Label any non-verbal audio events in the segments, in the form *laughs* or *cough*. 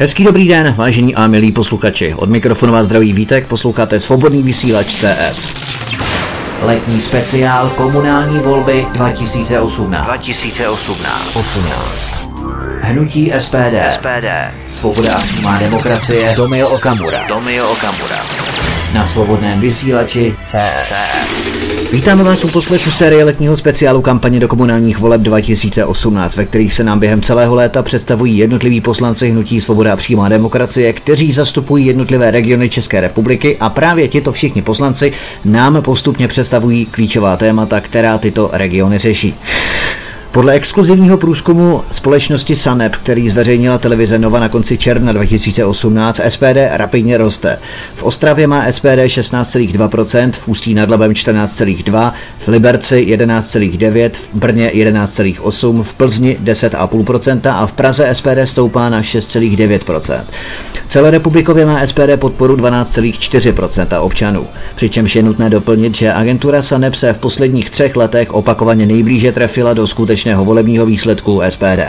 Hezký dobrý den, vážení a milí posluchači. Od mikrofonu vás zdraví Vítek, posloucháte Svobodný vysílač CS. Letní speciál komunální volby 2018. 2018. 18. Hnutí SPD. SPD. Svoboda a přímá demokracie. Tomio Okamura. Tomio Okamura. Na svobodném vysílači CS. Vítáme vás u poslechu série letního speciálu kampaně do komunálních voleb 2018, ve kterých se nám během celého léta představují jednotliví poslanci Hnutí Svoboda a přímá demokracie, kteří zastupují jednotlivé regiony České republiky a právě tito všichni poslanci nám postupně představují klíčová témata, která tyto regiony řeší. Podle exkluzivního průzkumu společnosti Sanep, který zveřejnila televize Nova na konci června 2018, SPD rapidně roste. V Ostravě má SPD 16,2%, v Ústí nad Labem 14,2%, v Liberci 11,9%, v Brně 11,8%, v Plzni 10,5% a v Praze SPD stoupá na 6,9%. Celorepublikově má SPD podporu 12,4% občanů. Přičemž je nutné doplnit, že agentura Sanep se v posledních třech letech opakovaně nejblíže trefila do skutečnosti konečného volebního výsledku SPD.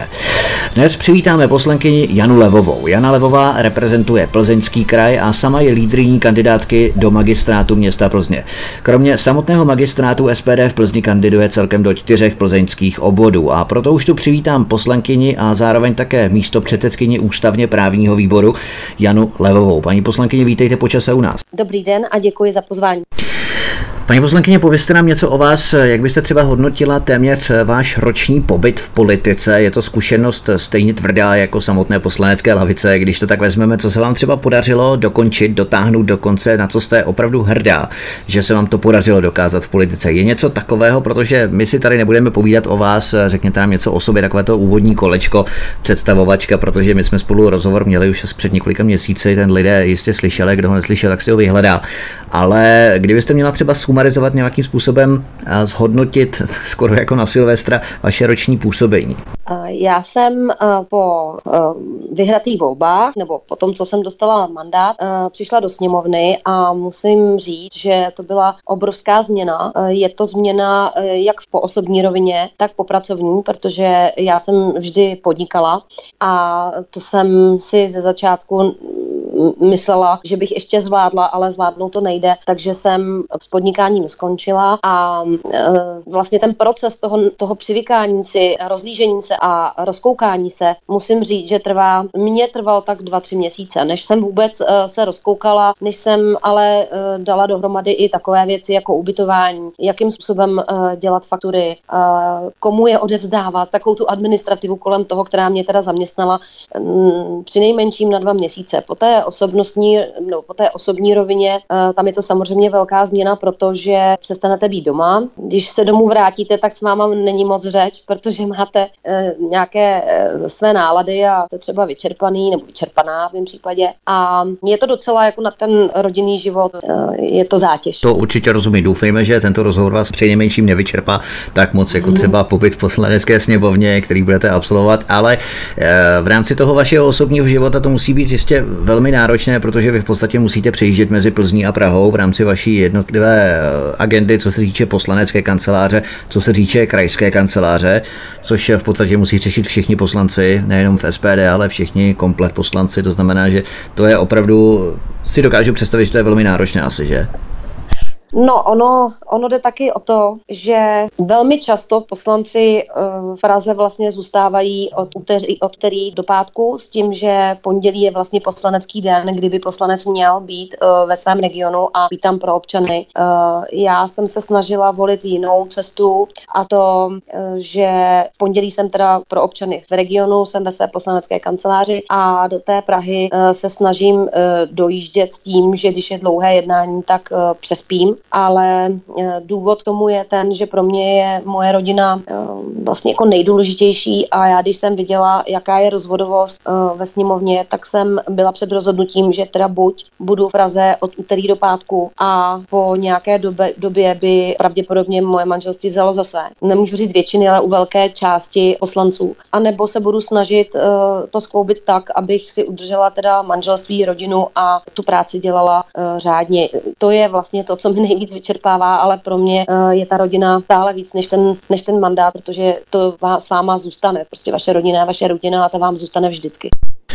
Dnes přivítáme poslankyni Janu Levovou. Jana Levová reprezentuje Plzeňský kraj a sama je lídrní kandidátky do magistrátu města Plzně. Kromě samotného magistrátu SPD v Plzni kandiduje celkem do čtyřech plzeňských obvodů a proto už tu přivítám poslankyni a zároveň také místo předsedkyni ústavně právního výboru Janu Levovou. Paní poslankyně, vítejte počase u nás. Dobrý den a děkuji za pozvání. Paní poslankyně, povězte nám něco o vás, jak byste třeba hodnotila téměř váš roční pobyt v politice. Je to zkušenost stejně tvrdá jako samotné poslanecké lavice, když to tak vezmeme, co se vám třeba podařilo dokončit, dotáhnout do konce, na co jste opravdu hrdá, že se vám to podařilo dokázat v politice. Je něco takového, protože my si tady nebudeme povídat o vás, řekněte nám něco o sobě, takové to úvodní kolečko, představovačka, protože my jsme spolu rozhovor měli už před několika měsíci, ten lidé jistě slyšeli, kdo ho neslyšel, tak si ho vyhledá. Ale kdybyste měla třeba sumarizovat nějakým způsobem a zhodnotit *laughs* skoro jako na Silvestra vaše roční působení? Já jsem po vyhratých volbách, nebo po tom, co jsem dostala mandát, přišla do sněmovny a musím říct, že to byla obrovská změna. Je to změna jak po osobní rovině, tak po pracovní, protože já jsem vždy podnikala a to jsem si ze začátku myslela, že bych ještě zvládla, ale zvládnout to nejde, takže jsem s podnikáním skončila a vlastně ten proces toho, toho přivykání si, rozlížení se a rozkoukání se, musím říct, že trvá, mě trval tak dva, tři měsíce, než jsem vůbec e, se rozkoukala, než jsem ale e, dala dohromady i takové věci jako ubytování, jakým způsobem dělat faktury, komu je odevzdávat, takovou tu administrativu kolem toho, která mě teda zaměstnala při nejmenším na dva měsíce. Poté osobnostní, no, po té osobní rovině, eh, tam je to samozřejmě velká změna, protože přestanete být doma. Když se domů vrátíte, tak s váma není moc řeč, protože máte eh, nějaké eh, své nálady a jste třeba vyčerpaný nebo vyčerpaná v mém případě. A je to docela jako na ten rodinný život, je to zátěž. To určitě rozumím. Doufejme, že tento rozhovor vás nejmenším nevyčerpá tak moc jako mhm. třeba pobyt v poslanecké sněmovně, který budete absolvovat, ale v rámci toho vašeho osobního života to musí být jistě velmi náročné, protože vy v podstatě musíte přejíždět mezi Plzní a Prahou v rámci vaší jednotlivé eh, agendy, co se týče poslanecké kanceláře, co se týče krajské kanceláře, což v podstatě musí řešit všichni poslanci, nejenom v SPD, ale všichni komplet poslanci. To znamená, že to je opravdu, si dokážu představit, že to je velmi náročné asi, že? No, ono, ono jde taky o to, že velmi často poslanci uh, v Praze vlastně zůstávají od úterý, od úterý do pátku s tím, že pondělí je vlastně poslanecký den, kdyby poslanec měl být uh, ve svém regionu a být tam pro občany. Uh, já jsem se snažila volit jinou cestu a to, uh, že v pondělí jsem teda pro občany v regionu, jsem ve své poslanecké kanceláři a do té Prahy uh, se snažím uh, dojíždět s tím, že když je dlouhé jednání, tak uh, přespím ale eh, důvod tomu je ten, že pro mě je moje rodina eh, vlastně jako nejdůležitější a já když jsem viděla, jaká je rozvodovost eh, ve sněmovně, tak jsem byla před rozhodnutím, že teda buď budu v Praze od úterý do pátku a po nějaké době, době by pravděpodobně moje manželství vzalo za své. Nemůžu říct většiny, ale u velké části poslanců. A nebo se budu snažit to skloubit tak, abych si udržela teda manželství, rodinu a tu práci dělala řádně. To je vlastně to, co mi nejvíc vyčerpává, ale pro mě eh, je ta rodina stále víc než ten, než ten mandát, protože to s váma zůstane. Prostě vaše rodina je vaše rodina a ta vám zůstane vždycky.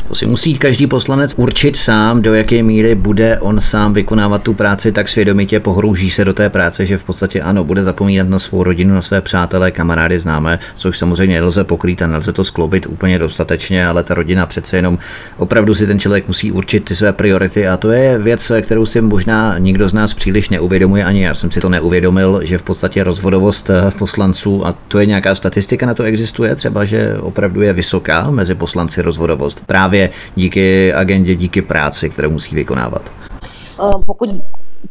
To si musí každý poslanec určit sám, do jaké míry bude on sám vykonávat tu práci tak svědomitě, pohrouží se do té práce, že v podstatě ano, bude zapomínat na svou rodinu, na své přátelé, kamarády, známé, což samozřejmě nelze pokrýt a nelze to skloubit úplně dostatečně, ale ta rodina přece jenom opravdu si ten člověk musí určit ty své priority a to je věc, kterou si možná nikdo z nás příliš neuvědomuje, ani já jsem si to neuvědomil, že v podstatě rozvodovost eh, poslanců, a to je nějaká statistika na to existuje, třeba, že opravdu je vysoká mezi poslanci rozvodovost. Právě právě díky agendě, díky práci, kterou musí vykonávat. Eh, pokud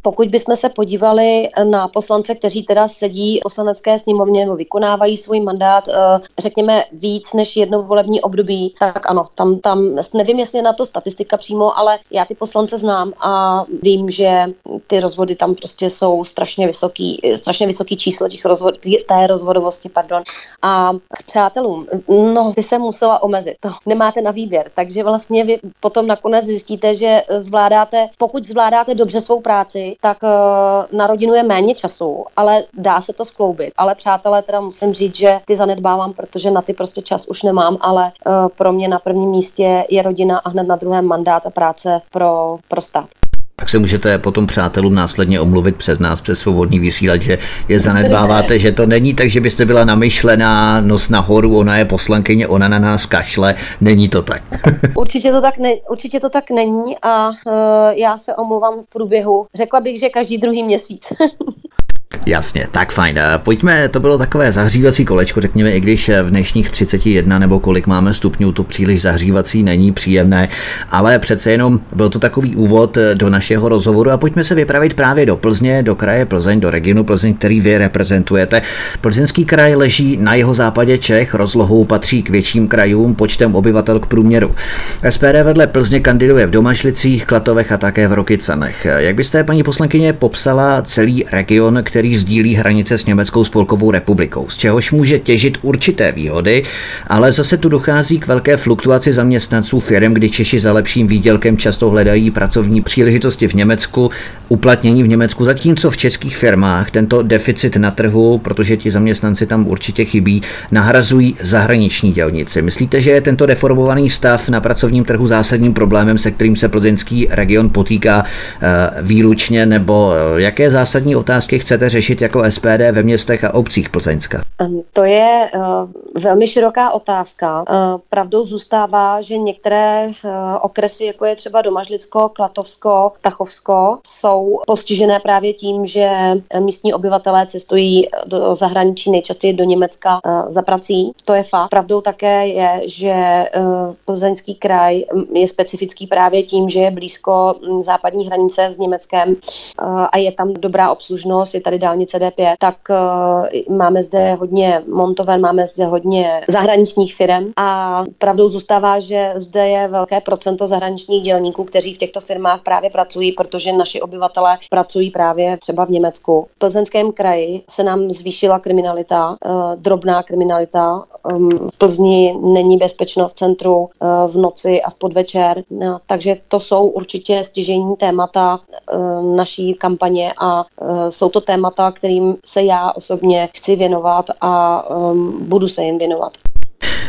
pokud bychom se podívali na poslance, kteří teda sedí v poslanecké sněmovně nebo vykonávají svůj mandát, eh, řekněme víc než jednou volební období, tak ano, tam, tam nevím, jestli je na to statistika přímo, ale já ty poslance znám a vím, že ty rozvody tam prostě jsou strašně vysoký, strašně vysoký číslo těch rozvod, té rozvodovosti, pardon. A k přátelům, no, ty se musela omezit, to nemáte na výběr, takže vlastně vy potom nakonec zjistíte, že zvládáte, pokud zvládáte dobře svou práci, tak uh, na rodinu je méně času, ale dá se to skloubit. Ale přátelé, teda musím říct, že ty zanedbávám, protože na ty prostě čas už nemám, ale uh, pro mě na prvním místě je rodina a hned na druhém mandát a práce pro, pro stát. Tak se můžete potom přátelům následně omluvit přes nás, přes svobodný vysílat, že je zanedbáváte, že to není tak, že byste byla namyšlená nos nahoru, ona je poslankyně, ona na nás kašle, není to tak. *laughs* určitě, to tak ne, určitě to tak není a uh, já se omluvám v průběhu. Řekla bych, že každý druhý měsíc. *laughs* Jasně, tak fajn. Pojďme, to bylo takové zahřívací kolečko, řekněme, i když v dnešních 31 nebo kolik máme stupňů, to příliš zahřívací není příjemné, ale přece jenom byl to takový úvod do našeho rozhovoru a pojďme se vypravit právě do Plzně, do kraje Plzeň, do regionu Plzeň, který vy reprezentujete. Plzeňský kraj leží na jeho západě Čech, rozlohou patří k větším krajům, počtem obyvatel k průměru. SPD vedle Plzně kandiduje v Domažlicích, Klatovech a také v Rokycanech. Jak byste, paní poslankyně, popsala celý region, který sdílí hranice s Německou spolkovou republikou, z čehož může těžit určité výhody, ale zase tu dochází k velké fluktuaci zaměstnanců firm, kdy Češi za lepším výdělkem často hledají pracovní příležitosti v Německu, uplatnění v Německu, zatímco v českých firmách tento deficit na trhu, protože ti zaměstnanci tam určitě chybí, nahrazují zahraniční dělnici. Myslíte, že je tento deformovaný stav na pracovním trhu zásadním problémem, se kterým se plzeňský region potýká eh, výlučně, nebo eh, jaké zásadní otázky chcete řešit? jako SPD ve městech a obcích Plzeňska? To je uh, velmi široká otázka. Uh, pravdou zůstává, že některé uh, okresy, jako je třeba Domažlicko, Klatovsko, Tachovsko, jsou postižené právě tím, že místní obyvatelé cestují do zahraničí, nejčastěji do Německa za prací. To je fakt. Pravdou také je, že plzeňský kraj je specifický právě tím, že je blízko západní hranice s Německem a je tam dobrá obslužnost, je tady dálnice D5, tak uh, máme zde hodně montoven, máme zde hodně zahraničních firm a pravdou zůstává, že zde je velké procento zahraničních dělníků, kteří v těchto firmách právě pracují, protože naši obyvatelé pracují právě třeba v Německu. V Plzeňském kraji se nám zvýšila kriminalita, uh, drobná kriminalita. Um, v Plzni není bezpečno v centru uh, v noci a v podvečer, uh, takže to jsou určitě stěžení témata naší kampaně a jsou to témata, kterým se já osobně chci věnovat a um, budu se jim věnovat.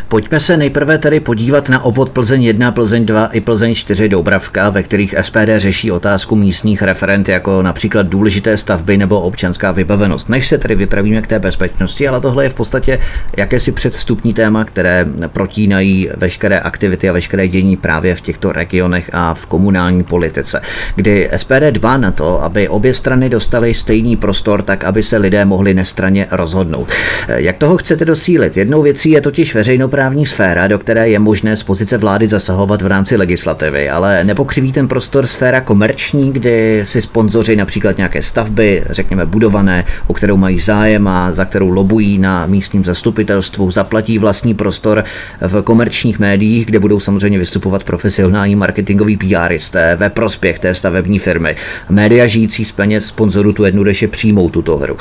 Pojďme se nejprve tedy podívat na obvod Plzeň 1, Plzeň 2 i Plzeň 4 Doubravka, ve kterých SPD řeší otázku místních referent jako například důležité stavby nebo občanská vybavenost. Než se tedy vypravíme k té bezpečnosti, ale tohle je v podstatě jakési předvstupní téma, které protínají veškeré aktivity a veškeré dění právě v těchto regionech a v komunální politice, kdy SPD dbá na to, aby obě strany dostaly stejný prostor, tak aby se lidé mohli nestraně rozhodnout. Jak toho chcete docílit? Jednou věcí je totiž veřejnou právní sféra, do které je možné z pozice vlády zasahovat v rámci legislativy, ale nepokřiví ten prostor sféra komerční, kdy si sponzoři například nějaké stavby, řekněme budované, o kterou mají zájem a za kterou lobují na místním zastupitelstvu, zaplatí vlastní prostor v komerčních médiích, kde budou samozřejmě vystupovat profesionální marketingoví PRisté ve prospěch té stavební firmy. Média žijící z peněz sponzorů tu jednoduše přijmou tuto hru.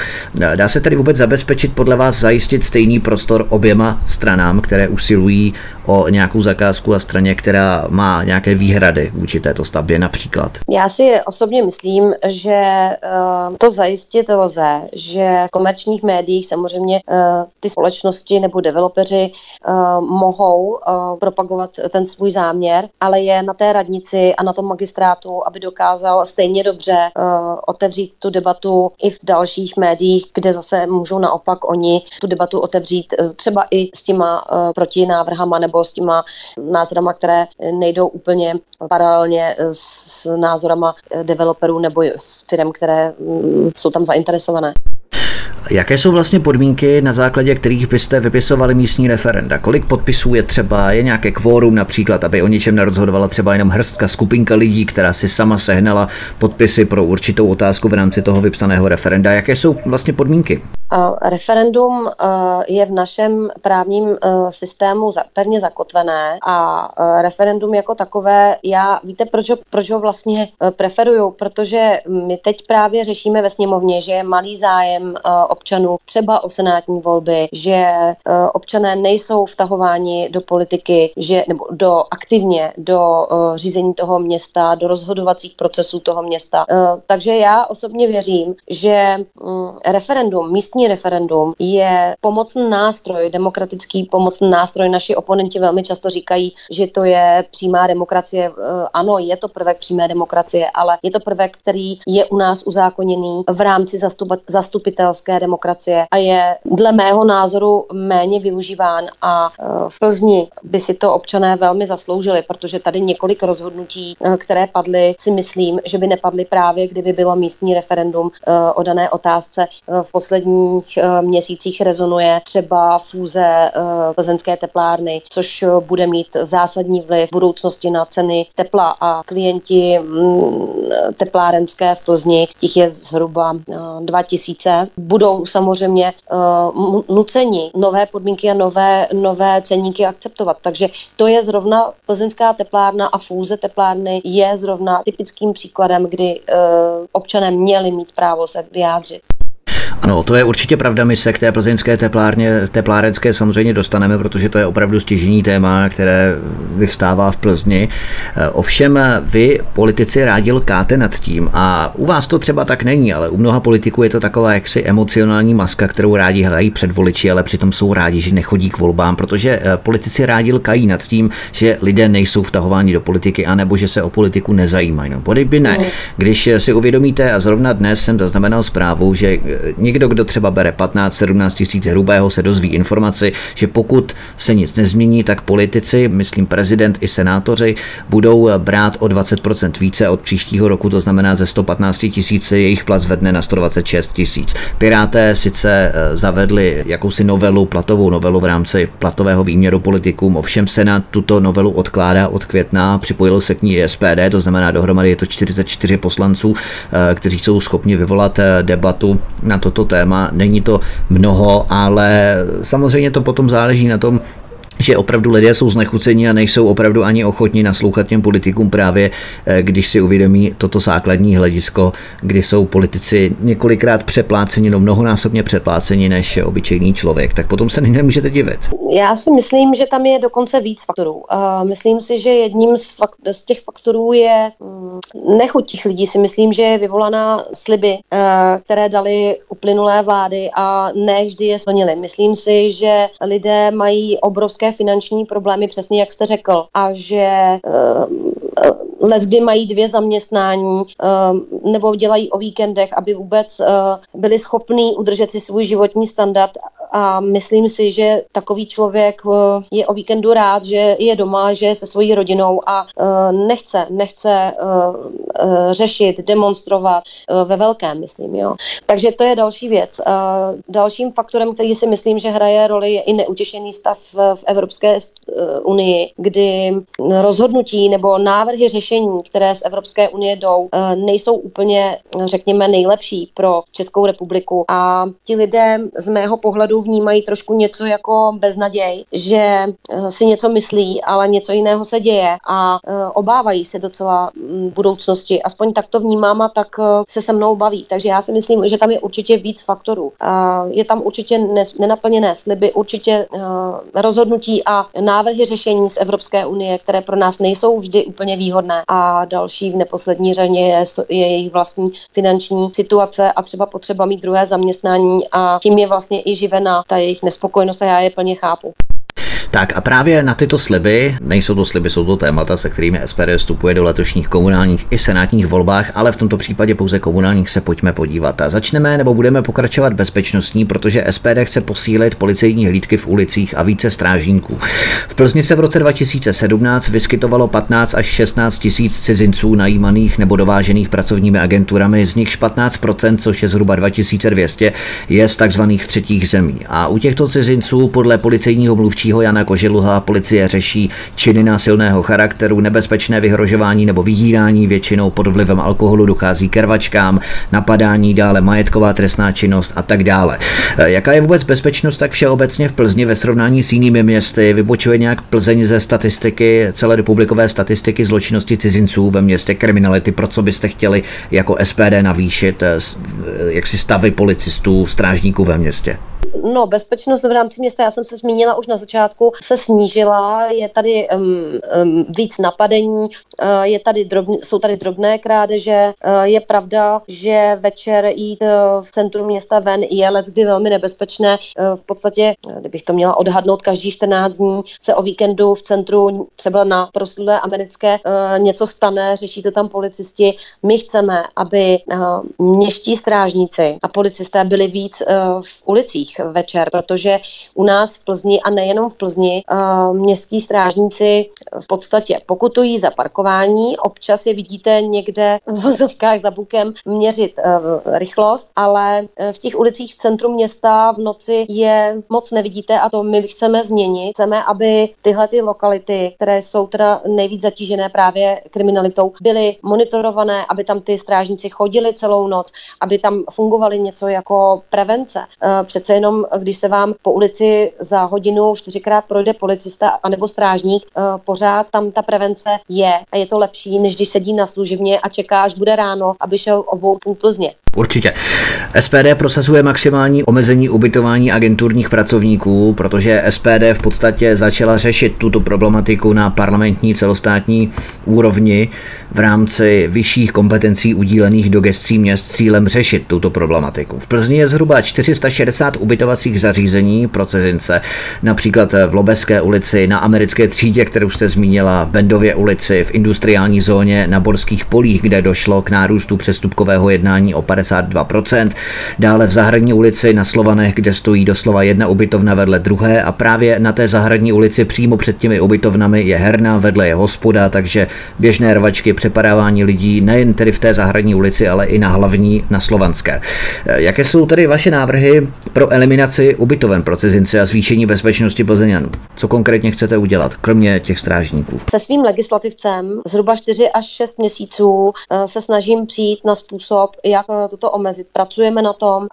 Dá se tedy vůbec zabezpečit podle vás zajistit stejný prostor oběma stranám, které usilují o nějakou zakázku a straně, která má nějaké výhrady vůči této stavbě například? Já si osobně myslím, že uh, to zajistit lze, že v komerčních médiích samozřejmě uh, ty společnosti nebo developeři uh, mohou propagovat ten svůj záměr, ale je na té radnici a na tom magistrátu, aby dokázal stejně dobře otevřít tu debatu i v dalších médiích, kde zase můžou naopak oni tu debatu otevřít třeba i s těma protinávrhama nebo s těma názorama, které nejdou úplně paralelně s názorama developerů nebo s firm, které mm, jsou tam zainteresované. Jaké jsou vlastně podmínky, na základě kterých byste vypisovali místní referenda? Kolik podpisů je třeba? Je nějaké kvórum například, aby o něčem nerozhodovala třeba jenom hrstka, skupinka lidí, která si sama sehnala podpisy pro určitou otázku v rámci toho vypsaného referenda? Jaké jsou vlastně podmínky? Referendum je v našem právním systému pevně zakotvené a referendum jako takové, já víte, proč ho, proč ho vlastně preferuju? Protože my teď právě řešíme ve sněmovně, že je malý zájem občanů třeba o senátní volby, že občané nejsou vtahováni do politiky, že, nebo do aktivně do řízení toho města, do rozhodovacích procesů toho města. Takže já osobně věřím, že mm, referendum, místní referendum je pomocný nástroj, demokratický pomocný nástroj. Naši oponenti velmi často říkají, že to je přímá demokracie. Ano, je to prvek přímé demokracie, ale je to prvek, který je u nás uzákoněný v rámci zastupitelské demokracie a je dle mého názoru méně využíván a eh, v Plzni by si to občané velmi zasloužili, protože tady několik rozhodnutí, eh, které padly, si myslím, že by nepadly právě, kdyby bylo místní referendum o dané otázce. V poslední posledních eh, měsících rezonuje třeba fúze eh, plzeňské teplárny, což eh, bude mít zásadní vliv v budoucnosti na ceny tepla a klienti mm, teplárenské v Plzni, těch je zhruba 2000, budou samozřejmě nuceni nové podmínky a nové, nové ceníky akceptovat. Takže to je zrovna plzeňská teplárna a fúze teplárny je zrovna typickým příkladem, kdy občané měli mít právo se vyjádřit. Ano, to je určitě pravda. My se k té plzeňské teplárně, teplárenské samozřejmě dostaneme, protože to je opravdu stěžení téma, které vyvstává v Plzni. Eh, ovšem vy, politici, rádi lkáte nad tím a u vás to třeba tak není, ale u mnoha politiků je to taková jaksi emocionální maska, kterou rádi hrají před voliči, ale přitom jsou rádi, že nechodí k volbám, protože eh, politici rádi lkají nad tím, že lidé nejsou vtahováni do politiky, anebo že se o politiku nezajímají. No, by ne. Mm. Když si uvědomíte, a zrovna dnes jsem zaznamenal zprávu, že eh, někdo, kdo třeba bere 15-17 tisíc hrubého, se dozví informaci, že pokud se nic nezmění, tak politici, myslím prezident i senátoři, budou brát o 20% více od příštího roku, to znamená ze 115 tisíc jejich plat zvedne na 126 tisíc. Piráté sice eh, zavedli jakousi novelu, platovou novelu v rámci platového výměru politikům, ovšem Senát tuto novelu odkládá od května, připojilo se k ní SPD, to znamená dohromady je to 44 poslanců, eh, kteří jsou schopni vyvolat eh, debatu na toto téma. Není to mnoho, ale samozřejmě to potom záleží na tom, že opravdu lidé jsou znechuceni a nejsou opravdu ani ochotni naslouchat těm politikům právě, eh, když si uvědomí toto základní hledisko, kdy jsou politici několikrát přepláceni, no mnohonásobně přepláceni než obyčejný člověk, tak potom se nemůžete divit. Já si myslím, že tam je dokonce víc faktorů. Myslím si, že jedním z, fakt, z těch faktorů je mm, nechuť těch lidí. Si myslím, že je vyvolaná sliby, eh, které dali uplynulé vlády a ne vždy je splnili. Myslím si, že lidé mají obrovské obrovské finanční problémy, přesně jak jste řekl, a že uh, let, kdy mají dvě zaměstnání uh, nebo dělají o víkendech, aby vůbec uh, byli schopní udržet si svůj životní standard a myslím si, že takový člověk je o víkendu rád, že je doma, že je se svojí rodinou a nechce, nechce řešit, demonstrovat ve velkém, myslím. Jo. Takže to je další věc. Dalším faktorem, který si myslím, že hraje roli, je i neutěšený stav v Evropské eh, unii, kdy rozhodnutí nebo návrhy řešení, které z Evropské unie jdou, eh, nejsou úplně, řekněme, nejlepší pro Českou republiku. A ti lidé z mého pohledu vnímají trošku něco jako beznaděj, že eh, si něco myslí, ale něco jiného se děje a eh, obávají se docela mm, budoucnosti. Aspoň tak to vnímám a tak se se mnou baví. Takže já si myslím, že tam je určitě víc faktorů. Je tam určitě nenaplněné sliby, určitě rozhodnutí a návrhy řešení z Evropské unie, které pro nás nejsou vždy úplně výhodné. A další v neposlední řadě je, je jejich vlastní finanční situace a třeba potřeba mít druhé zaměstnání a tím je vlastně i živena ta jejich nespokojenost a já je plně chápu. Tak a právě na tyto sliby, nejsou to sliby, jsou to témata, se kterými SPD vstupuje do letošních komunálních i senátních volbách, ale v tomto případě pouze komunálních se pojďme podívat. A začneme nebo budeme pokračovat bezpečnostní, protože SPD chce posílit policejní hlídky v ulicích a více strážníků. V Plzni se v roce 2017 vyskytovalo 15 až 16 tisíc cizinců najímaných nebo dovážených pracovními agenturami, z nichž 15%, což je zhruba 2200, je z takzvaných třetích zemí. A u těchto cizinců podle policejního mluvčího Jana Koželuha policie řeší činy násilného charakteru, nebezpečné vyhrožování nebo vydírání, většinou pod vlivem alkoholu dochází k napadání, dále majetková trestná činnost a tak dále. E, jaká je vůbec bezpečnost tak všeobecně v Plzni ve srovnání s jinými městy? Vybočuje nějak Plzeň ze statistiky, celé republikové statistiky zločinnosti cizinců ve městě kriminality, pro co byste chtěli jako SPD navýšit, e, jak si stavy policistů, strážníků ve městě? No, bezpečnost v rámci města, já jsem se zmínila už na začátku, se snížila, je tady um, um, víc napadení, uh, je tady drobn, jsou tady drobné krádeže. Uh, je pravda, že večer jít uh, v centru města ven je let kdy velmi nebezpečné. Uh, v podstatě, kdybych to měla odhadnout, každý 14 dní se o víkendu v centru třeba na proslulé americké uh, něco stane, řeší to tam policisti. My chceme, aby uh, měští strážníci a policisté byli víc uh, v ulicích večer, protože u nás v Plzni a nejenom v Plzni uh, městský strážníci v podstatě pokutují za parkování, občas je vidíte někde v vozovkách za bukem měřit uh, rychlost, ale eh, v těch ulicích v centru města v noci je moc nevidíte a to my chceme změnit. Chceme, aby tyhle ty lokality, které jsou teda nejvíc zatížené právě kriminalitou, byly monitorované, aby tam ty strážníci chodili celou noc, aby tam fungovaly něco jako prevence. Přece jenom jenom když se vám po ulici za hodinu čtyřikrát projde policista anebo strážník, eh, pořád tam ta prevence je a je to lepší, než když sedí na služivně a čeká, až bude ráno, aby šel obou půl Plzně. Určitě. SPD prosazuje maximální omezení ubytování agenturních pracovníků, protože SPD v podstatě začala řešit tuto problematiku na parlamentní celostátní úrovni v rámci vyšších kompetencí udílených do gestcí měst cílem řešit tuto problematiku. V Plzni je zhruba 460 ubytovacích zařízení pro cizince, například v Lobeské ulici, na americké třídě, kterou jste zmínila, v Bendově ulici, v industriální zóně, na Borských polích, kde došlo k nárůstu přestupkového jednání o 52%, dále v Zahradní ulici na Slovanech, kde stojí doslova jedna ubytovna vedle druhé a právě na té Zahradní ulici přímo před těmi ubytovnami je herna, vedle je hospoda, takže běžné rvačky, přepadávání lidí nejen tedy v té Zahradní ulici, ale i na hlavní na Slovanské. Jaké jsou tedy vaše návrhy pro eliminaci ubytoven pro cizince a zvýšení bezpečnosti Plzeňanů? Co konkrétně chcete udělat, kromě těch strážníků? Se svým legislativcem zhruba 4 až 6 měsíců eh, se snažím přijít na způsob, jak eh, toto omezit. Pracujeme na tom,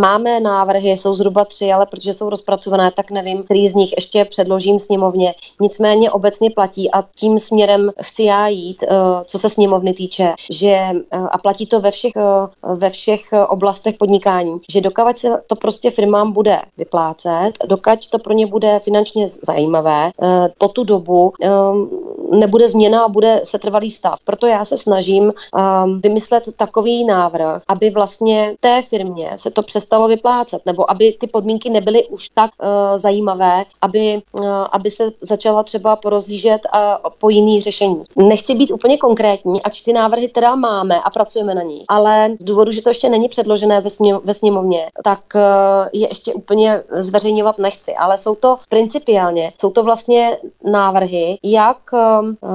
máme návrhy, jsou zhruba tři, ale protože jsou rozpracované, tak nevím, který z nich ještě předložím sněmovně. Nicméně obecně platí a tím směrem chci já jít, eh, co se sněmovny týče, že a platí to ve všech, ve všech oblastech podnikání, že dokávat se to prostě firmám bude vyplácet, dokud to pro ně bude finančně zajímavé, po tu dobu nebude změna a bude se trvalý stav. Proto já se snažím vymyslet takový návrh, aby vlastně té firmě se to přestalo vyplácet, nebo aby ty podmínky nebyly už tak uh, zajímavé, aby, uh, aby se začala třeba porozlížet uh, po jiných řešení. Nechci být úplně konkrétní, ač ty návrhy teda máme a pracujeme na nich, ale z důvodu, že to ještě není předložené ve, sně, ve sněmovně, tak uh, je ještě úplně zveřejňovat nechci, ale jsou to principiálně, jsou to vlastně návrhy, jak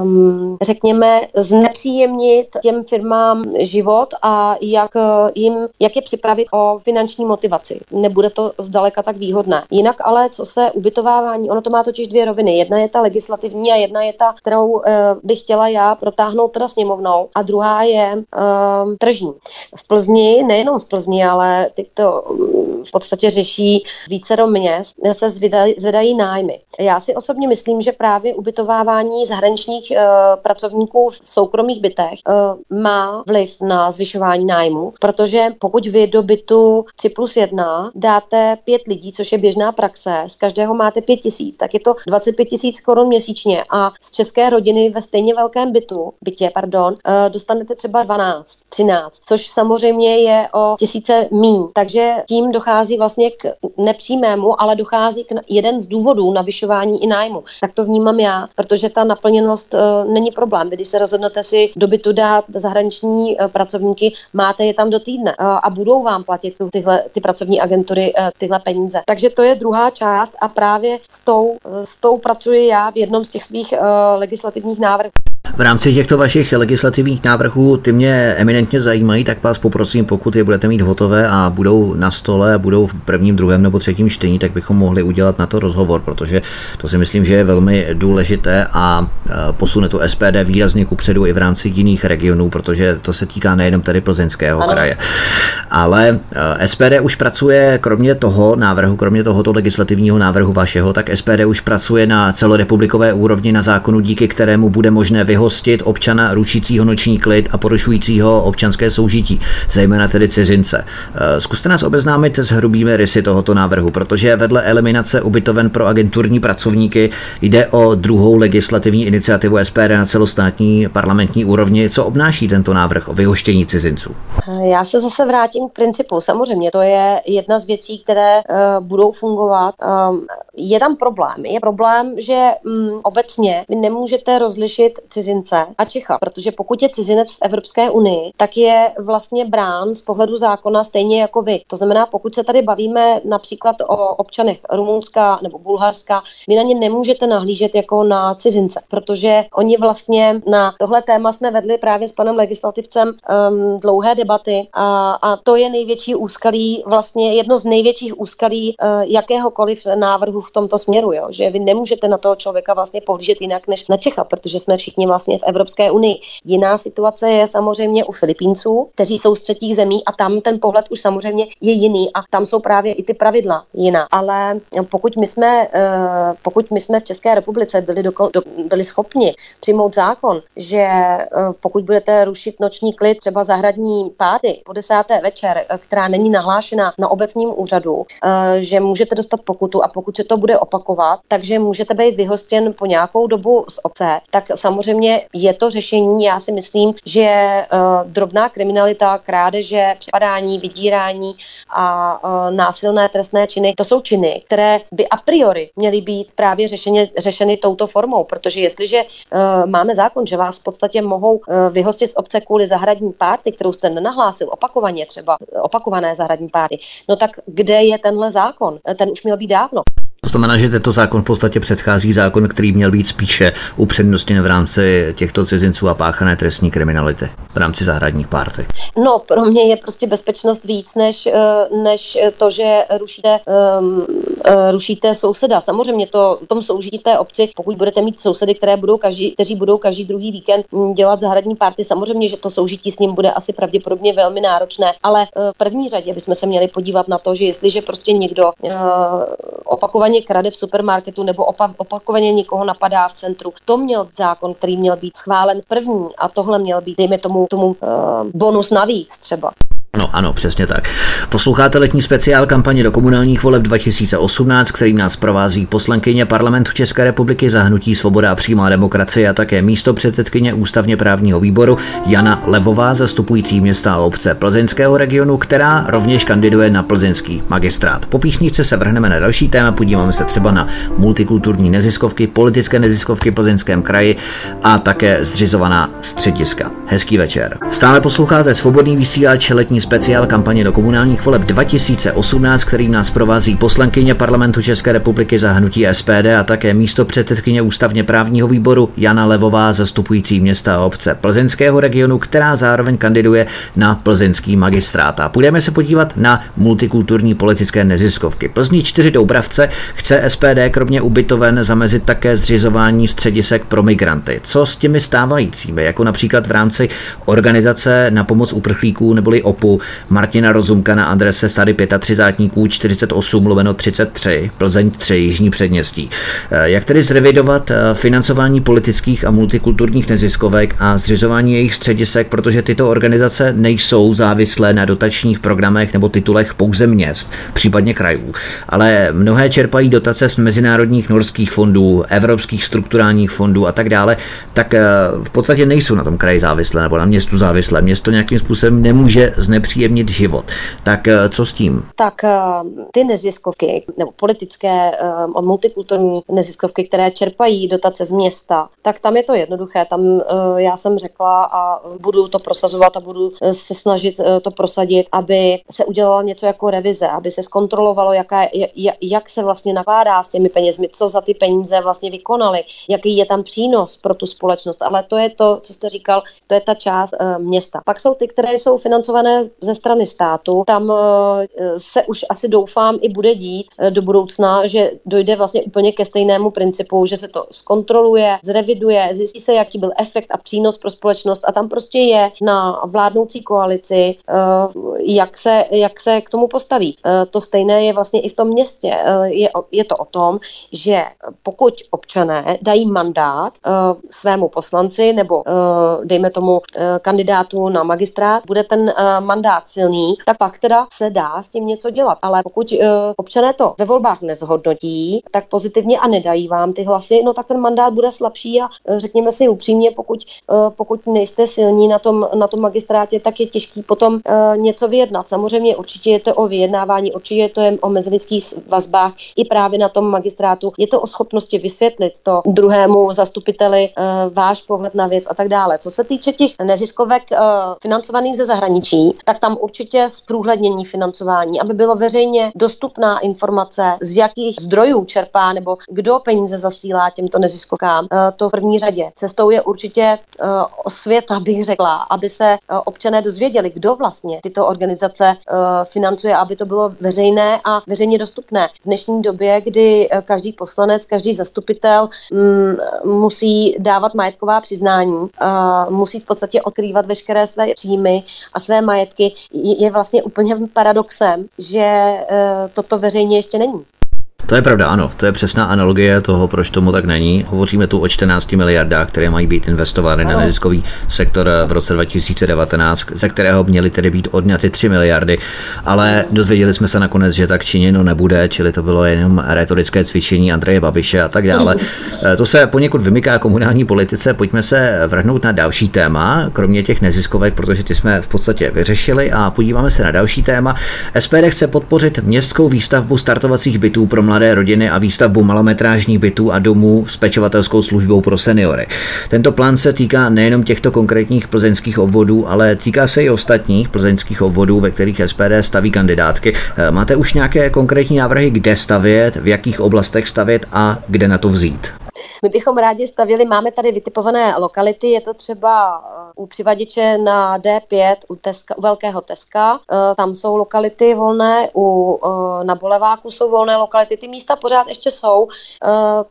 um, řekněme znepříjemnit těm firmám život a jak jim, jak je připravit o finanční motivaci. Nebude to zdaleka tak výhodné. Jinak ale, co se ubytovávání, ono to má totiž dvě roviny. Jedna je ta legislativní a jedna je ta, kterou uh, bych chtěla já protáhnout teda sněmovnou a druhá je uh, tržní. V Plzni, nejenom v Plzni, ale teď to v podstatě řeší více do měst, se zvedají, zvedají nájmy. Já si osobně myslím, že právě ubytovávání zahraničních uh, pracovníků v soukromých bytech uh, má vliv na zvyšování nájmu, protože pokud vy do bytu 3 plus 1 dáte pět lidí, což je běžná praxe, z každého máte pět tisíc, tak je to 25 tisíc korun měsíčně a z české rodiny ve stejně velkém bytu, bytě, pardon, uh, dostanete třeba 12, 13, což samozřejmě je o tisíce míň. Takže tím dochází vlastně k nepřímému, ale dochází k jeden z důvodů navyšování i nájmu. Tak to vnímám já, protože ta naplněnost uh, není problém. Když se rozhodnete si do bytu dát zahraniční uh, pracovníky, máte je tam do týdne uh, a budou vám platit tyhle, ty pracovní agentury uh, tyhle peníze. Takže to je druhá část a právě s tou, uh, s tou pracuji já v jednom z těch svých uh, legislativních návrhů. V rámci těchto vašich legislativních návrhů, ty mě eminentně zajímají, tak vás poprosím, pokud je budete mít hotové a budou na stole a budou v prvním, druhém nebo třetím čtení, tak bychom mohli udělat na to rozhovor, protože to si myslím, že je velmi důležité a posune to SPD výrazně kupředu i v rámci jiných regionů, protože to se týká nejenom tady Plzeňského ano. kraje. Ale SPD už pracuje, kromě toho návrhu, kromě tohoto legislativního návrhu vašeho, tak SPD už pracuje na celorepublikové úrovni na zákonu, díky kterému bude možné vyhostit občana ručícího noční klid a porušujícího občanské soužití, zejména tedy cizince. Eh, zkuste nás obeznámit s hrubými rysy tohoto návrhu, protože vedle eliminace ubytoven pro agenturní pracovníky jde o druhou legislativní iniciativu SPD na celostátní parlamentní úrovni. Co obnáší tento návrh o vyhoštění cizinců? Eh, já se zase vrátím k principu. Samozřejmě to je jedna z věcí, které uh, budou fungovat. Um, je tam problém. Je problém, že um, obecně vy nemůžete rozlišit cizince a Čecha, protože pokud je cizinec v Evropské unii, tak je vlastně brán z pohledu zákona stejně jako vy. To znamená, pokud se tady bavíme například o občanech Rumunska nebo Bulharska, vy na ně nemůžete nahlížet jako na cizince, protože oni vlastně na tohle téma jsme vedli právě s panem legislativcem um, dlouhé debaty a, a to je největší úskalí, vlastně jedno z největších úskalí uh, jakéhokoliv návrhu v tomto směru, jo? že vy nemůžete na toho člověka vlastně pohlížet jinak než na Čecha, protože jsme všichni vlastně v Evropské unii. Jiná situace je samozřejmě u Filipínců, kteří jsou z třetích zemí a tam ten pohled už samozřejmě je jiný a tam jsou právě i ty pravidla jiná. Ale pokud my jsme, eh, pokud my jsme v České republice byli, do, do, byli schopni přijmout zákon, že eh, pokud budete rušit noční klid, třeba zahradní pády po desáté večer, eh, která není nahlášena na obecním úřadu, že můžete dostat pokutu a pokud se to bude opakovat, takže můžete být vyhostěn po nějakou dobu z obce, tak samozřejmě je to řešení. Já si myslím, že uh, drobná kriminalita, krádeže, přepadání, vydírání a uh, násilné trestné činy, to jsou činy, které by a priori měly být právě řešeny, řešeny touto formou, protože jestliže uh, máme zákon, že vás v podstatě mohou uh, vyhostit z obce kvůli zahradní párty, kterou jste nenahlásil opakovaně, třeba opakované zahradní párty, no tak kde je tenhle zákon? Ten už měl být dávno. To znamená, že tento zákon v podstatě předchází zákon, který měl být spíše upřednostněn v rámci těchto cizinců a páchané trestní kriminality v rámci zahradních párty. No, pro mě je prostě bezpečnost víc, než, eh, než to, že rušíte, um, rušíte souseda. Samozřejmě to v tom soužití té obci, pokud budete mít sousedy, které budou každý, kteří budou každý druhý víkend hm, dělat zahradní párty, samozřejmě, že to soužití s ním bude asi pravděpodobně velmi náročné, ale eh, v první řadě bychom se měli podívat na to, že jestliže prostě někdo uh, opakovaně opakovaně krade v supermarketu nebo opa- opakovaně někoho napadá v centru. To měl zákon, který měl být schválen první a tohle měl být, dejme tomu, tomu uh, bonus navíc třeba. No ano, přesně tak. Posloucháte letní speciál kampaně do komunálních voleb 2018, kterým nás provází poslankyně parlamentu České republiky za hnutí Svoboda a přímá demokracie a také místo předsedkyně ústavně právního výboru Jana Levová, zastupující města a obce plzeňského regionu, která rovněž kandiduje na plzeňský magistrát. Po písničce se vrhneme na další téma, podíváme se třeba na multikulturní neziskovky, politické neziskovky v plzeňském kraji a také zřizovaná střediska. Hezký večer. Stále posloucháte svobodný vysílač letní speciál kampaně do komunálních voleb 2018, kterým nás provází poslankyně parlamentu České republiky za hnutí SPD a také místo předsedkyně ústavně právního výboru Jana Levová, zastupující města a obce plzeňského regionu, která zároveň kandiduje na plzeňský magistrát. A půjdeme se podívat na multikulturní politické neziskovky. Plzní čtyři Doubravce chce SPD kromě ubytoven zamezit také zřizování středisek pro migranty. Co s těmi stávajícími, jako například v rámci organizace na pomoc uprchlíků neboli OPU typu Martina Rozumka na adrese Sady 35 48 lomeno 33 Plzeň 3 Jižní předměstí. Jak tedy zrevidovat financování politických a multikulturních neziskovek a zřizování jejich středisek, protože tyto organizace nejsou závislé na dotačních programech nebo titulech pouze měst, případně krajů, ale mnohé čerpají dotace z mezinárodních norských fondů, evropských strukturálních fondů a tak dále, tak eh, v podstatě nejsou na tom kraji závislé nebo na městu závislé. Město nějakým způsobem nemůže znepříjemnit život. Tak eh, co s tím? Tak eh, ty neziskovky nebo politické multikulturní neziskovky, které čerpají dotace z města, tak tam je to jednoduché. Tam já jsem řekla a budu to prosazovat a budu se snažit to prosadit, aby se udělalo něco jako revize, aby se zkontrolovalo, jaká, jak se vlastně nakládá s těmi penězmi, co za ty peníze vlastně vykonali, jaký je tam přínos pro tu společnost. Ale to je to, co jste říkal, to je ta část města. Pak jsou ty, které jsou financované ze strany státu. Tam e, se už asi doufám i bude dít e, do budoucna, že dojde vlastně úplně ke stejnému principu, že se to zkontroluje, zreviduje, zjistí se, jaký byl efekt a přínos pro společnost a tam prostě je na vládnoucí koalici, jak se, jak se k tomu postaví. To stejné je vlastně i v tom městě. Je, je to o tom, že pokud občané dají mandát svému poslanci nebo dejme tomu kandidátu na magistrát, bude ten uh, mandát silný, tak pak teda se dá s tím něco dělat. Ale pokud uh, občané to ve volbách nezhodnotí, tak pozitivně a nedají vám ty hlasy, no tak ten mandát bude slabší a uh, řekněme si upřímně, pokud, uh, pokud nejste silní na tom, na tom magistrátě, tak je těžký potom uh, něco vyjednat. Samozřejmě určitě je to o vyjednávání, určitě je to jen o mezilidských vazbách i právě na tom magistrátu. Je to o schopnosti vysvětlit to druhému zastupiteli uh, váš pohled na věc a tak dále. Co se týče těch neziskovek uh, financovaných ze zahraničí, tak tam určitě zprůhlednění financování, aby bylo veřejně dostupná informace, z jakých zdrojů čerpá nebo kdo peníze zasílá těmto neziskovkám. Uh, to v první řadě. Cestou je určitě uh, osvěta, bych řekla, aby se uh, občané dozvěděli, kdo vlastně tyto organizace financuje, aby to bylo veřejné a veřejně dostupné. V dnešní době, kdy každý poslanec, každý zastupitel mm, musí dávat majetková přiznání, musí v podstatě odkrývat veškeré své příjmy a své majetky, je vlastně úplně paradoxem, že e, toto veřejně ještě není. To je pravda, ano. To je přesná analogie toho, proč tomu tak není. Hovoříme tu o 14 miliardách, které mají být investovány na neziskový sektor v roce 2019, ze kterého měly tedy být odňaty 3 miliardy, ale dozvěděli jsme se nakonec, že tak činěno nebude, čili to bylo jenom retorické cvičení Andreje Babiše a tak dále. To se poněkud vymyká komunální politice. Pojďme se vrhnout na další téma, kromě těch neziskovek, protože ty jsme v podstatě vyřešili a podíváme se na další téma. SPD chce podpořit městskou výstavbu startovacích bytů pro mladé rodiny a výstavbu malometrážních bytů a domů s pečovatelskou službou pro seniory. Tento plán se týká nejenom těchto konkrétních plzeňských obvodů, ale týká se i ostatních plzeňských obvodů, ve kterých SPD staví kandidátky. Eh, máte už nějaké konkrétní návrhy, kde stavět, v jakých oblastech stavět a kde na to vzít? My bychom rádi stavili, máme tady vytipované lokality, je to třeba eh, u přivaděče na D5 u, teska, u Velkého Teska, eh, tam jsou lokality volné, u, eh, na Boleváku jsou volné lokality, ty místa pořád ještě jsou,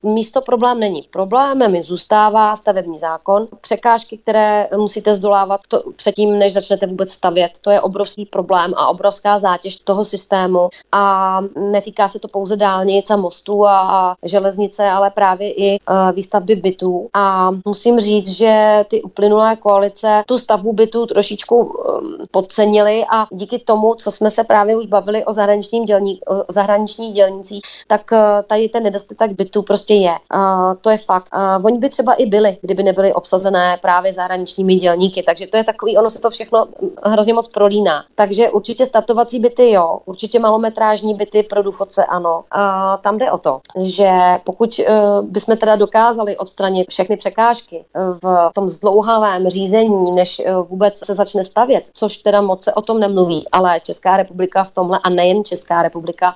místo problém není. Problémem zůstává stavební zákon, překážky, které musíte zdolávat to, předtím, než začnete vůbec stavět, to je obrovský problém a obrovská zátěž toho systému. A netýká se to pouze dálnic a mostů a, a železnice, ale právě i Eh, výstavby bytů. A musím říct, že ty uplynulé koalice tu stavbu bytů trošičku ehm, podcenili a díky tomu, co jsme se právě už bavili o, zahraničním dělní, o zahraničních dělnicích, tak eh, tady ten nedostatek bytů prostě je. A to je fakt. A oni by třeba i byli, kdyby nebyly obsazené právě zahraničními dělníky. Takže to je takový, ono se to všechno hm, hrozně moc prolíná. Takže určitě startovací byty jo, určitě malometrážní byty pro důchodce ano. A tam jde o to, že pokud bychom teda dokázali odstranit všechny překážky v tom zdlouhavém řízení, než eh, vůbec se začne stavět, což teda moc se o tom nemluví, ale Česká republika v tomhle, a nejen Česká republika,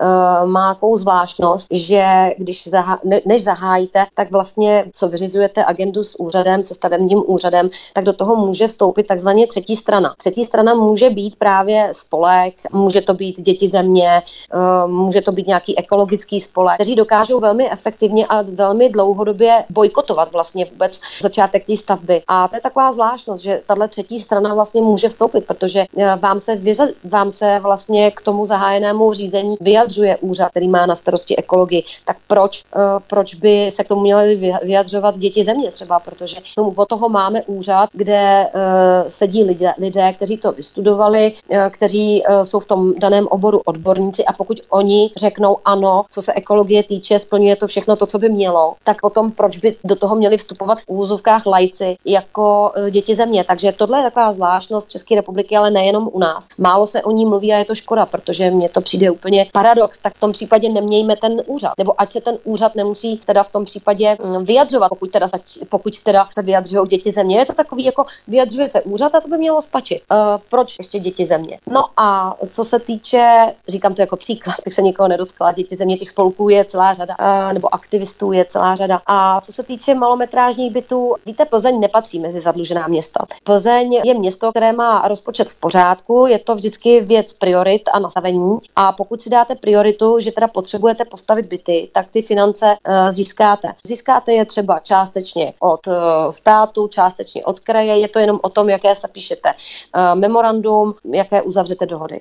eh, má takovou zvláštnost, že když zahá, než zahájíte, tak vlastně, co vyřizujete agendu s úřadem, se stavebním úřadem, tak do toho může vstoupit takzvaně třetí strana. Třetí strana může být právě spolek, může to být děti země, eh, může to být nějaký ekologický spolek, kteří dokážou velmi efektivně a velmi dlouhodobě bojkotovat vlastně vůbec začátek té stavby. A to je taková zvláštnost, že tahle třetí strana vlastně může vstoupit, protože eh, vám se, vyza, vám se vlastně k tomu zahájenému řízení vyjadřuje úřad, který má na starosti ekologii. Tak proč, eh, proč by se k tomu měli vyjadřovat děti země třeba, protože od toho máme úřad, kde sedí lidé, lidé, kteří to vystudovali, kteří jsou v tom daném oboru odborníci a pokud oni řeknou ano, co se ekologie týče, splňuje to všechno to, co by mělo, tak potom proč by do toho měli vstupovat v úzovkách lajci jako e, děti země. Takže tohle je taková zvláštnost České republiky, ale nejenom u nás. Málo se o ní mluví a je to škoda, protože mně to přijde úplně paradox. Tak v tom případě nemějme ten úřad. Nebo ať se ten úřad nemusí teda v tom případě mm, vyjadřovat, pokud teda, pokud teda se vyjadřují děti země. Je to takový jako vyjadřuje se úřad a to by mělo stačit. Uh, proč ještě děti země? No a co se týče, říkám to jako příklad, *laughs* tak se nikoho nedotkla, děti země těch spolků je celá řada, uh, nebo aktivistů je celá řada. A co se týče malometrážních bytů, víte, Plzeň nepatří mezi zadlužená města. Plzeň je město, které má rozpočet v pořádku, je to vždycky věc priorit a nastavení. A pokud si dáte prioritu, že teda potřebujete postavit byty, tak ty finance uh, získáte. Získáte je třeba částečně od uh, státu, částečně od kraje, je to jenom o tom, jaké se píšete uh, memorandum, jaké uzavřete dohody.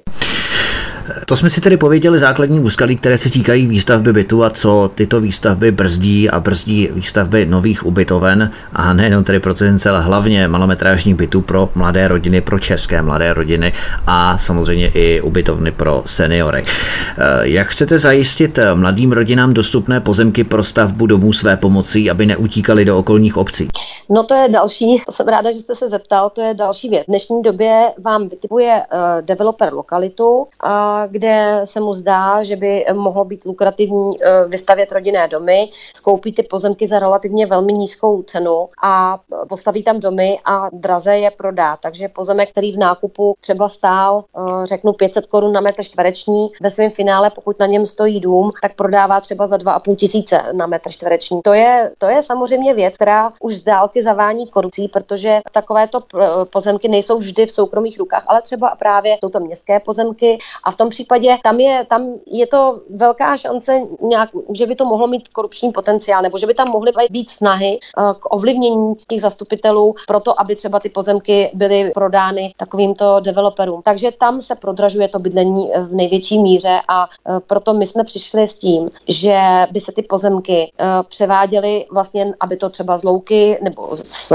To jsme si tedy pověděli základní úskalí, které se týkají výstavby bytu a co tyto výstavby brzdí a brzdí výstavby nových ubytoven a nejenom tedy pro cizince, ale hlavně malometrážních bytů pro mladé rodiny, pro české mladé rodiny a samozřejmě i ubytovny pro seniory. Eh, jak chcete zajistit mladým rodinám dostupné pozemky pro stavbu domů své pomocí, aby neutíkali do okolních obcí? No to je další, jsem ráda, že jste se zeptal, to je další věc. V dnešní době vám vytipuje uh, developer lokalitu, uh, kde se mu zdá, že by mohlo být lukrativní uh, vystavět rodinné domy, skoupí ty pozemky za relativně velmi nízkou cenu a postaví tam domy a draze je prodá. Takže pozemek, který v nákupu třeba stál, uh, řeknu 500 korun na metr čtvereční, ve svém finále, pokud na něm stojí dům, tak prodává třeba za 2,5 tisíce na metr čtvereční. To je, to je samozřejmě věc, která už z dálky zavání korupcí, protože takovéto pozemky nejsou vždy v soukromých rukách, ale třeba právě jsou to městské pozemky a v tom případě tam je, tam je to velká šance, nějak, že by to mohlo mít korupční potenciál, nebo že by tam mohly být snahy eh, k ovlivnění těch zastupitelů pro to, aby třeba ty pozemky byly prodány takovýmto developerům. Takže tam se prodražuje to bydlení eh, v největší míře a eh, proto my jsme přišli s tím, že by se ty pozemky převáděly vlastně, aby to třeba z louky nebo z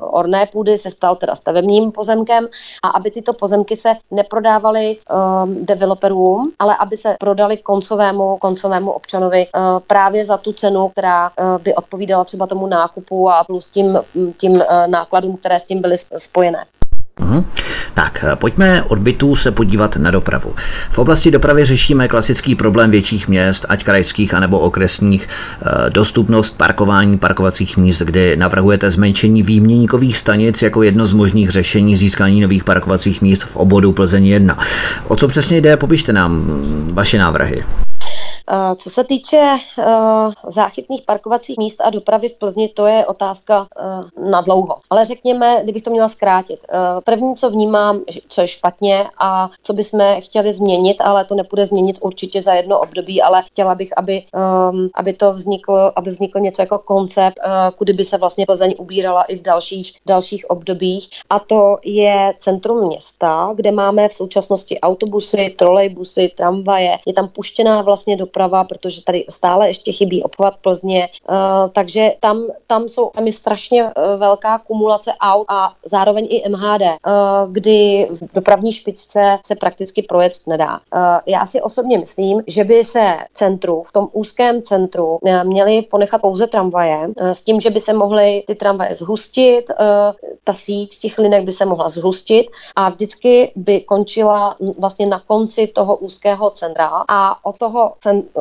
orné půdy se stal teda stavebním pozemkem a aby tyto pozemky se neprodávaly um, developerům, ale aby se prodali koncovému, koncovému občanovi uh, právě za tu cenu, která uh, by odpovídala třeba tomu nákupu a plus tím, tím uh, nákladům, které s tím byly spojené. Uhum. Tak, pojďme od bytů se podívat na dopravu. V oblasti dopravy řešíme klasický problém větších měst, ať krajských, anebo okresních, eh, dostupnost parkování parkovacích míst, kdy navrhujete zmenšení výměníkových stanic jako jedno z možných řešení získání nových parkovacích míst v obodu Plzeň 1. O co přesně jde, popište nám mm, vaše návrhy. Eh, co se týče uh, záchytných parkovacích míst a dopravy v Plzni, to je otázka uh, na dlouho. Ale řekněme, kdybych to měla zkrátit. První, co vnímám, co je špatně a co bychom chtěli změnit, ale to nepůjde změnit určitě za jedno období, ale chtěla bych, aby, um, aby to vzniklo, aby vznikl něco jako koncept, kudy by se vlastně Plzeň ubírala i v dalších, dalších obdobích. A to je centrum města, kde máme v současnosti autobusy, trolejbusy, tramvaje. Je tam puštěná vlastně do doprava, protože tady stále ještě chybí obchvat Plzně, uh, takže tam, tam, jsou, tam je strašně uh, velká kumulace aut a zároveň i MHD, eh, kdy v dopravní špičce se prakticky projet nedá. Já si osobně myslím, že by se centru, v tom úzkém centru, měli ponechat pouze tramvaje s tím, že by se mohly ty tramvaje zhustit, ta síť těch linek by se mohla zhustit a vždycky by končila vlastně na konci toho úzkého centra a od toho,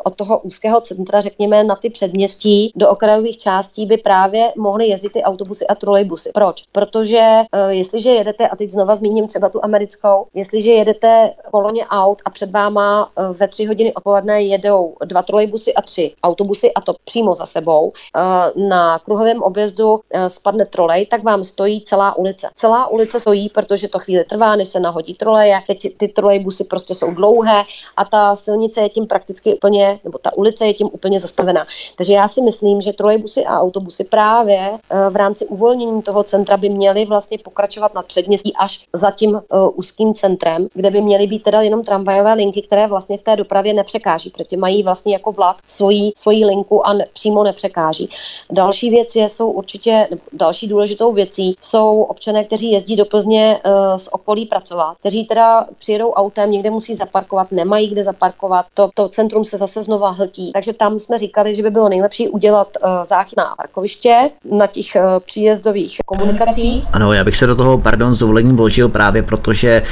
od toho úzkého centra, řekněme, na ty předměstí do okrajových částí by právě mohly jezdit ty autobusy a trolejbusy. Proč? Protože uh, jestliže jedete, a teď znova zmíním třeba tu americkou, jestliže jedete koloně aut a před váma uh, ve tři hodiny odpoledne jedou dva trolejbusy a tři autobusy a to přímo za sebou, uh, na kruhovém objezdu spadne trolej, tak vám stojí celá ulice. Celá ulice stojí, protože to chvíli trvá, než se nahodí troleje. Teď ty trolejbusy prostě jsou dlouhé a ta silnice je tím prakticky úplně úplně, nebo ta ulice je tím úplně zastavená. Takže já si myslím, že trolejbusy a autobusy právě eh, v rámci uvolnění toho centra by měly vlastně pokračovat na předměstí až za tím uh, úzkým centrem, kde by měly být teda jenom tramvajové linky, které vlastně v té dopravě nepřekáží, protože mají vlastně jako vlak svoji, svoji linku a ne, přímo nepřekáží. Další věc je, jsou určitě, další důležitou věcí jsou občané, kteří jezdí do Plzně uh, z okolí pracovat, kteří teda přijedou autem, někde musí zaparkovat, nemají kde zaparkovat, to, to centrum se zase znova hltí. Takže tam jsme říkali, že by bylo nejlepší udělat uh, záchytná parkoviště na těch uh, příjezdových komunikacích. Ano, já bych se do toho, pardon, s dovolením vložil právě proto, že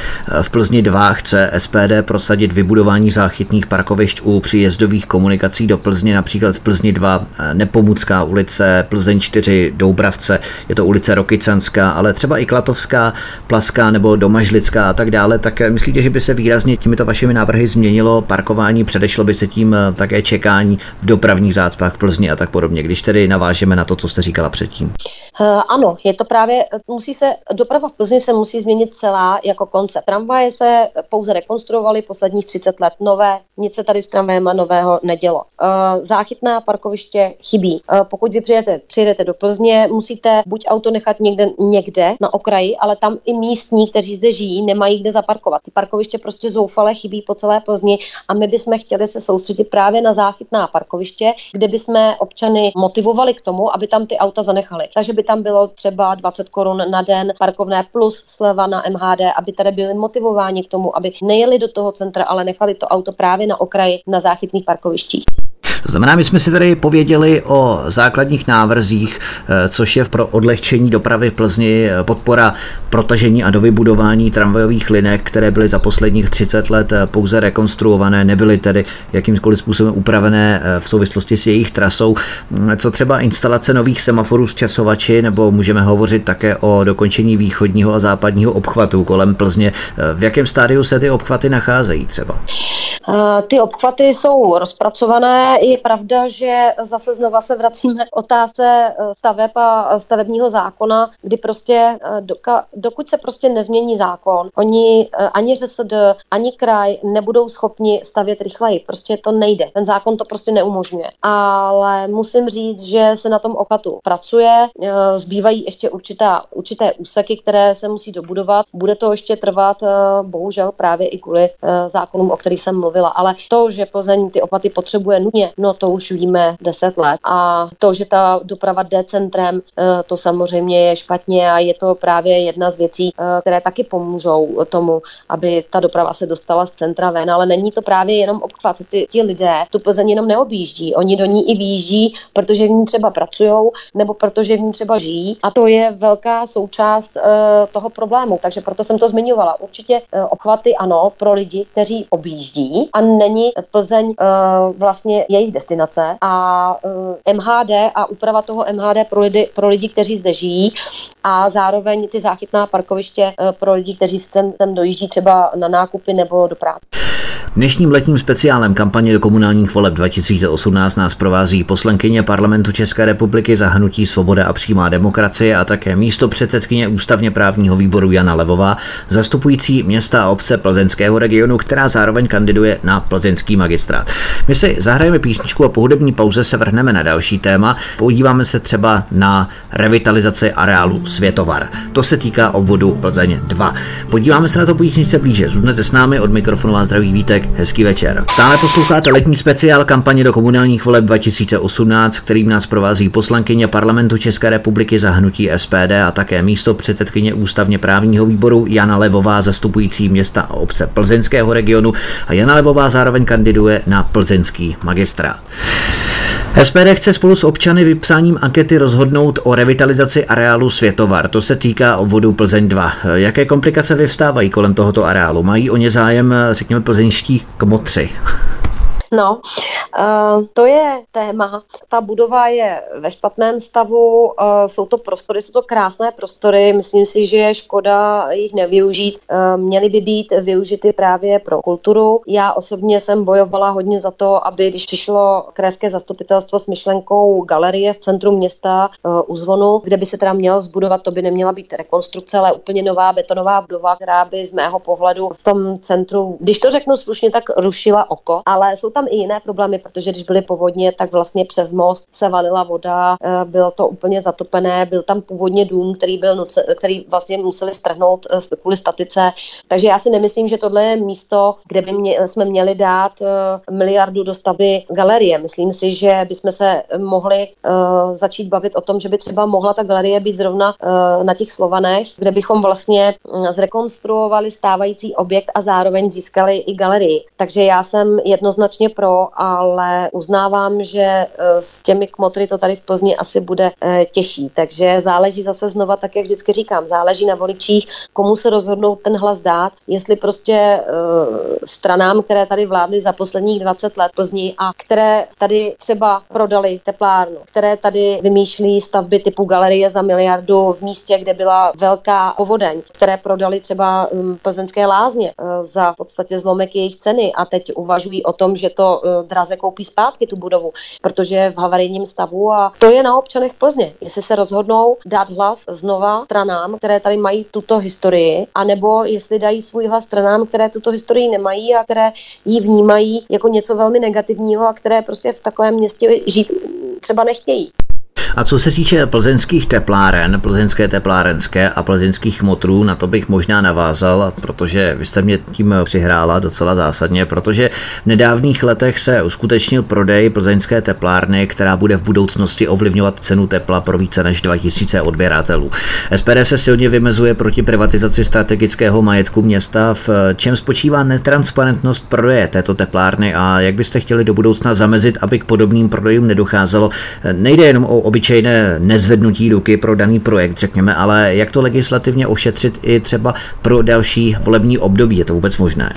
v Plzni 2 chce SPD prosadit vybudování záchytných parkovišť u příjezdových komunikací do Plzně, například v Plzni 2 Nepomucká ulice, Plzeň 4 Doubravce, je to ulice Rokycanská, ale třeba i Klatovská, Plaská nebo Domažlická a tak dále, tak myslíte, že by se výrazně těmito vašimi návrhy změnilo parkování, předešlo by se tím eh, také čekání v dopravních zácpách v Plzni a tak podobně, když tedy navážeme na to, co jste říkala předtím? Uh, ano, je to právě, musí se, doprava v Plzni se musí změnit celá jako koncept. Tramvaje se pouze rekonstruovaly posledních 30 let, nové, nic se tady s tramvajem nového nedělo. Záchytná parkoviště chybí. Pokud vy přijedete, přijedete do Plzně, musíte buď auto nechat někde, někde na okraji, ale tam i místní, kteří zde žijí, nemají kde zaparkovat. Ty parkoviště prostě zoufale chybí po celé Plzni a my bychom chtěli se soustředit právě na záchytná parkoviště, kde bychom občany motivovali k tomu, aby tam ty auta zanechali. Takže by tam bylo třeba 20 korun na den parkovné plus sleva na MHD, aby tady byli motivováni k tomu, aby nejeli do toho centra, ale nechali to auto právě na okraji na záchytných parkovištích. Znamená, my jsme si tady pověděli o základních návrzích, eh, což je pro odlehčení dopravy v Plzni eh, podpora protažení a dovybudování tramvajových linek, které byly za posledních 30 let eh, pouze rekonstruované, nebyly tedy jakýmkoliv způsobem upravené v souvislosti s jejich trasou. Mm, co třeba instalace nových semaforů s časovači, nebo můžeme hovořit také o dokončení východního a západního obchvatu kolem Plzně. V jakém stádiu se ty obchvaty nacházejí třeba? Ty obchvaty jsou rozpracované. Je pravda, že zase znova se vracíme otázce eh, staveb a stavebního zákona, kdy prostě eh, dokud se prostě nezmění zákon, oni eh, ani ŘSD, ani kraj nebudou schopni stavět rychleji. Prostě to nejde. Ten zákon to prostě neumožňuje. Ale musím říct, že se na tom obchvatu pracuje. Zbývají ještě určitá, určité úseky, které se musí dobudovat. Bude to ještě trvat, bohužel právě i kvůli zákonům, o kterých jsem mluvila. Ale to, že Plzeň ty opaty potřebuje nutně, no to už víme 10 let. A to, že ta doprava jde centrem, eh, to samozřejmě je špatně a je to právě jedna z věcí, eh, které taky pomůžou tomu, aby ta doprava se dostala z centra ven, ale není to právě jenom obchvat. Ty, ti lidé tu Plzeň jenom neobjíždí, oni do ní i výjíždí, protože v ní třeba pracují nebo protože v ní třeba žijí a to je velká součást uh, toho problému, takže proto jsem to zmiňovala. Určitě obchvaty ano pro lidi, kteří objíždí a není Plzeň uh, vlastně jejich destinace a uh, eh, MHD a úprava toho MHD pro lidi, pro lidi, kteří zde žijí a zároveň ty záchytná parkoviště uh, pro lidi, kteří sem, sem dojíždí třeba na nákupy nebo do práce. Dnešním letním speciálem kampaně do komunálních voleb 2018 nás provází poslankyně parlamentu České republiky za hnutí Svoboda a přímá demokracie a také místo předsedkyně ústavně právního výboru Jana Levová, zastupující města a obce plzeňského regionu, která zároveň kandiduje na plzeňský magistrát. My si zahrajeme písničku a po hudební pauze se vrhneme na další téma. Podíváme se třeba na revitalizaci areálu Světovar. To se týká obvodu Plzeň 2. Podíváme se na to písničce blíže. Zůdnete s námi od mikrofonu vás zdraví Vítek. Hezký večer. Stále posloucháte letní speciál kampaně do komunálních voleb 2018, kterým nás provází poslankyně parlamentu České republiky za hnutí SPD a také místo předsedkyně ústavně právního výboru Jana Levová zastupující města a obce plzeňského regionu a Jana Levová zároveň kandiduje na plzeňský magistrát. SPD chce spolu s občany vypsáním ankety rozhodnout o revitalizaci areálu Světovar. To se týká obvodu Plzeň 2. Jaké komplikace vyvstávají kolem tohoto areálu? Mají o ně zájem, řekněme, plzeňští kmotři? No, to je téma. Ta budova je ve špatném stavu, uh, jsou to prostory, jsou to krásné prostory, myslím si, že je škoda jich nevyužít. Uh, měly by být využity právě pro kulturu. Já osobně jsem bojovala hodně za to, aby když přišlo krajské zastupitelstvo s myšlenkou galerie v centru města u zvonu, kde by se teda mělo zbudovat, to by neměla být rekonstrukce, ale úplně nová betonová budova, která by z mého pohledu v tom centru, když to řeknu slušně, tak rušila oko. Ale jsou tam i jiné problémy, protože když byly povodně, tak vlastně přes most se valila voda, uh, bylo to úplně zatopené, byl tam původně dům, který byl nuce, který vlastně museli strhnout uh, kvůli statice. Takže já si nemyslím, že tohle je místo, kde by mě, jsme měli dát uh, miliardu do stavby galerie. Myslím si, že bychom se mohli začít bavit o tom, že by třeba mohla ta galerie být zrovna na těch Slovanech, kde bychom vlastně mm, zrekonstruovali stávající objekt a zároveň získali i galerii. Takže já jsem jednoznačně pro, ale uznávám, že uh, s těmi kmotry to tady v Plzni asi bude uh, těžší. Takže záleží zase znova, tak jak vždycky říkám, záleží na voličích, komu se rozhodnou ten hlas dát, jestli prostě uh, stranám, které tady vládly za posledních 20 let Plzni a které tady třeba prodali teplárnu, které tady vymýšlí stavby typu galerie za miliardu v místě, kde byla velká povodeň, které prodali třeba um, plzeňské lázně za v podstatě zlomek jejich ceny a teď uvažují o tom, že to draze koupí zpátky tu budovu, protože je v havarijním stavu a to je na občanech Plzně. Jestli se rozhodnou dát hlas znova stranám, které tady mají tuto historii, anebo jestli dají svůj hlas stranám, které tuto historii nemají a které ji vnímají jako něco velmi negativního a které prostě v takovém městě žít třeba nechtějí. A co se týče plzeňských tepláren, plzeňské teplárenské a plzeňských motrů, na to bych možná navázal, protože vy jste mě tím přihrála docela zásadně, protože v nedávných letech se uskutečnil prodej plzeňské teplárny, která bude v budoucnosti ovlivňovat cenu tepla pro více než 2000 odběratelů. SPD se silně vymezuje proti privatizaci strategického majetku města. V čem spočívá netransparentnost prodeje této teplárny a jak byste chtěli do budoucna zamezit, aby k podobným prodejům nedocházelo? Nejde jenom o obyčejné nezvednutí ruky pro daný projekt, řekněme, ale jak to legislativně ošetřit i třeba pro další volební období? Je to vůbec možné?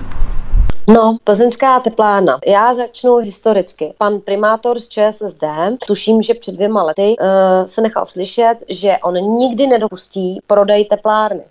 No, plzeňská teplárna. Já začnu historicky. Pan primátor z ČSSD, tuším, že před dvěma lety, uh, se nechal slyšet, že on nikdy nedopustí prodej teplárny.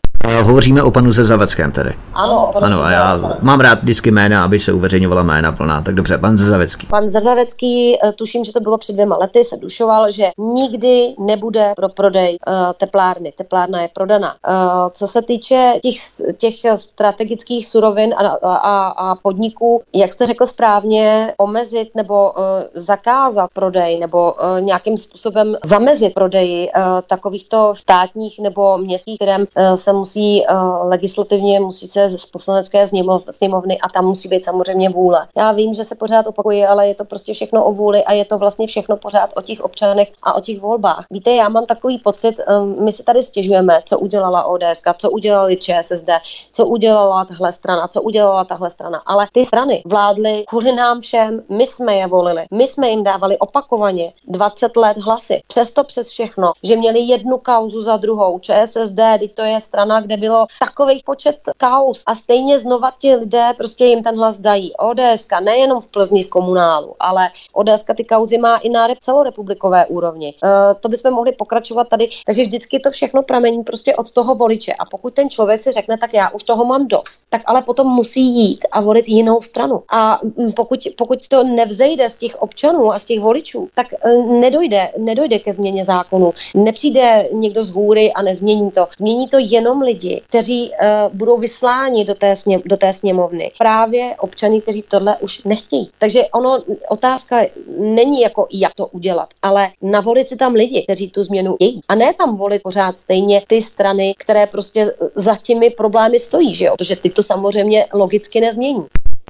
Hovoříme o panu Zezaveckém tedy. Ano, o panu ano, a já mám rád vždycky jména, aby se uveřejňovala jména plná. Tak dobře, pan Zezavecký. Pan Zezavecký, eh, tuším, že to bylo před dvěma lety, se dušoval, že nikdy nebude pro prodej uh, teplárny. Teplárna je prodaná. Uh, co se týče těch, těch strategických surovin a, a, a podniků, jak jste řekl správně, omezit nebo uh, zakázat prodej nebo uh, nějakým způsobem zamezit prodeji uh, takovýchto státních nebo městských firm uh, se musí musí uh, legislativně, musí se z poslanecké sněmovny a tam musí být samozřejmě vůle. Já vím, že se pořád opakuje, ale je to prostě všechno o vůli a je to vlastně všechno pořád o těch občanech a o těch volbách. Víte, já mám takový pocit, um, my si tady stěžujeme, co udělala ODS, co udělali ČSSD, co udělala tahle strana, co udělala tahle strana, ale ty strany vládly kvůli nám všem, my jsme je volili, my jsme jim dávali opakovaně 20 let hlasy. Přesto přes všechno, že měli jednu kauzu za druhou, ČSSD, teď to je strana, kde bylo takový počet kaus a stejně znova ti lidé prostě jim ten hlas dají. ODS nejenom v Plzni v komunálu, ale ODS ty kauzy má i na celorepublikové úrovni. Uh, to bychom mohli pokračovat tady, takže vždycky to všechno pramení prostě od toho voliče. A pokud ten člověk si řekne, tak já už toho mám dost, tak ale potom musí jít a volit jinou stranu. A mm, pokud, pokud to nevzejde z těch občanů a z těch voličů, tak uh, nedojde, nedojde ke změně zákonu. Nepřijde někdo z hůry a nezmění to. Změní to jenom lidi, kteří uh, budou vysláni do té, sně, do té sněmovny. Právě občany, kteří tohle už nechtějí. Takže ono, otázka není jako, jak to udělat, ale navolit si tam lidi, kteří tu změnu chtějí. A ne tam volit pořád stejně ty strany, které prostě za těmi problémy stojí, že jo? Protože ty to samozřejmě logicky nezmění.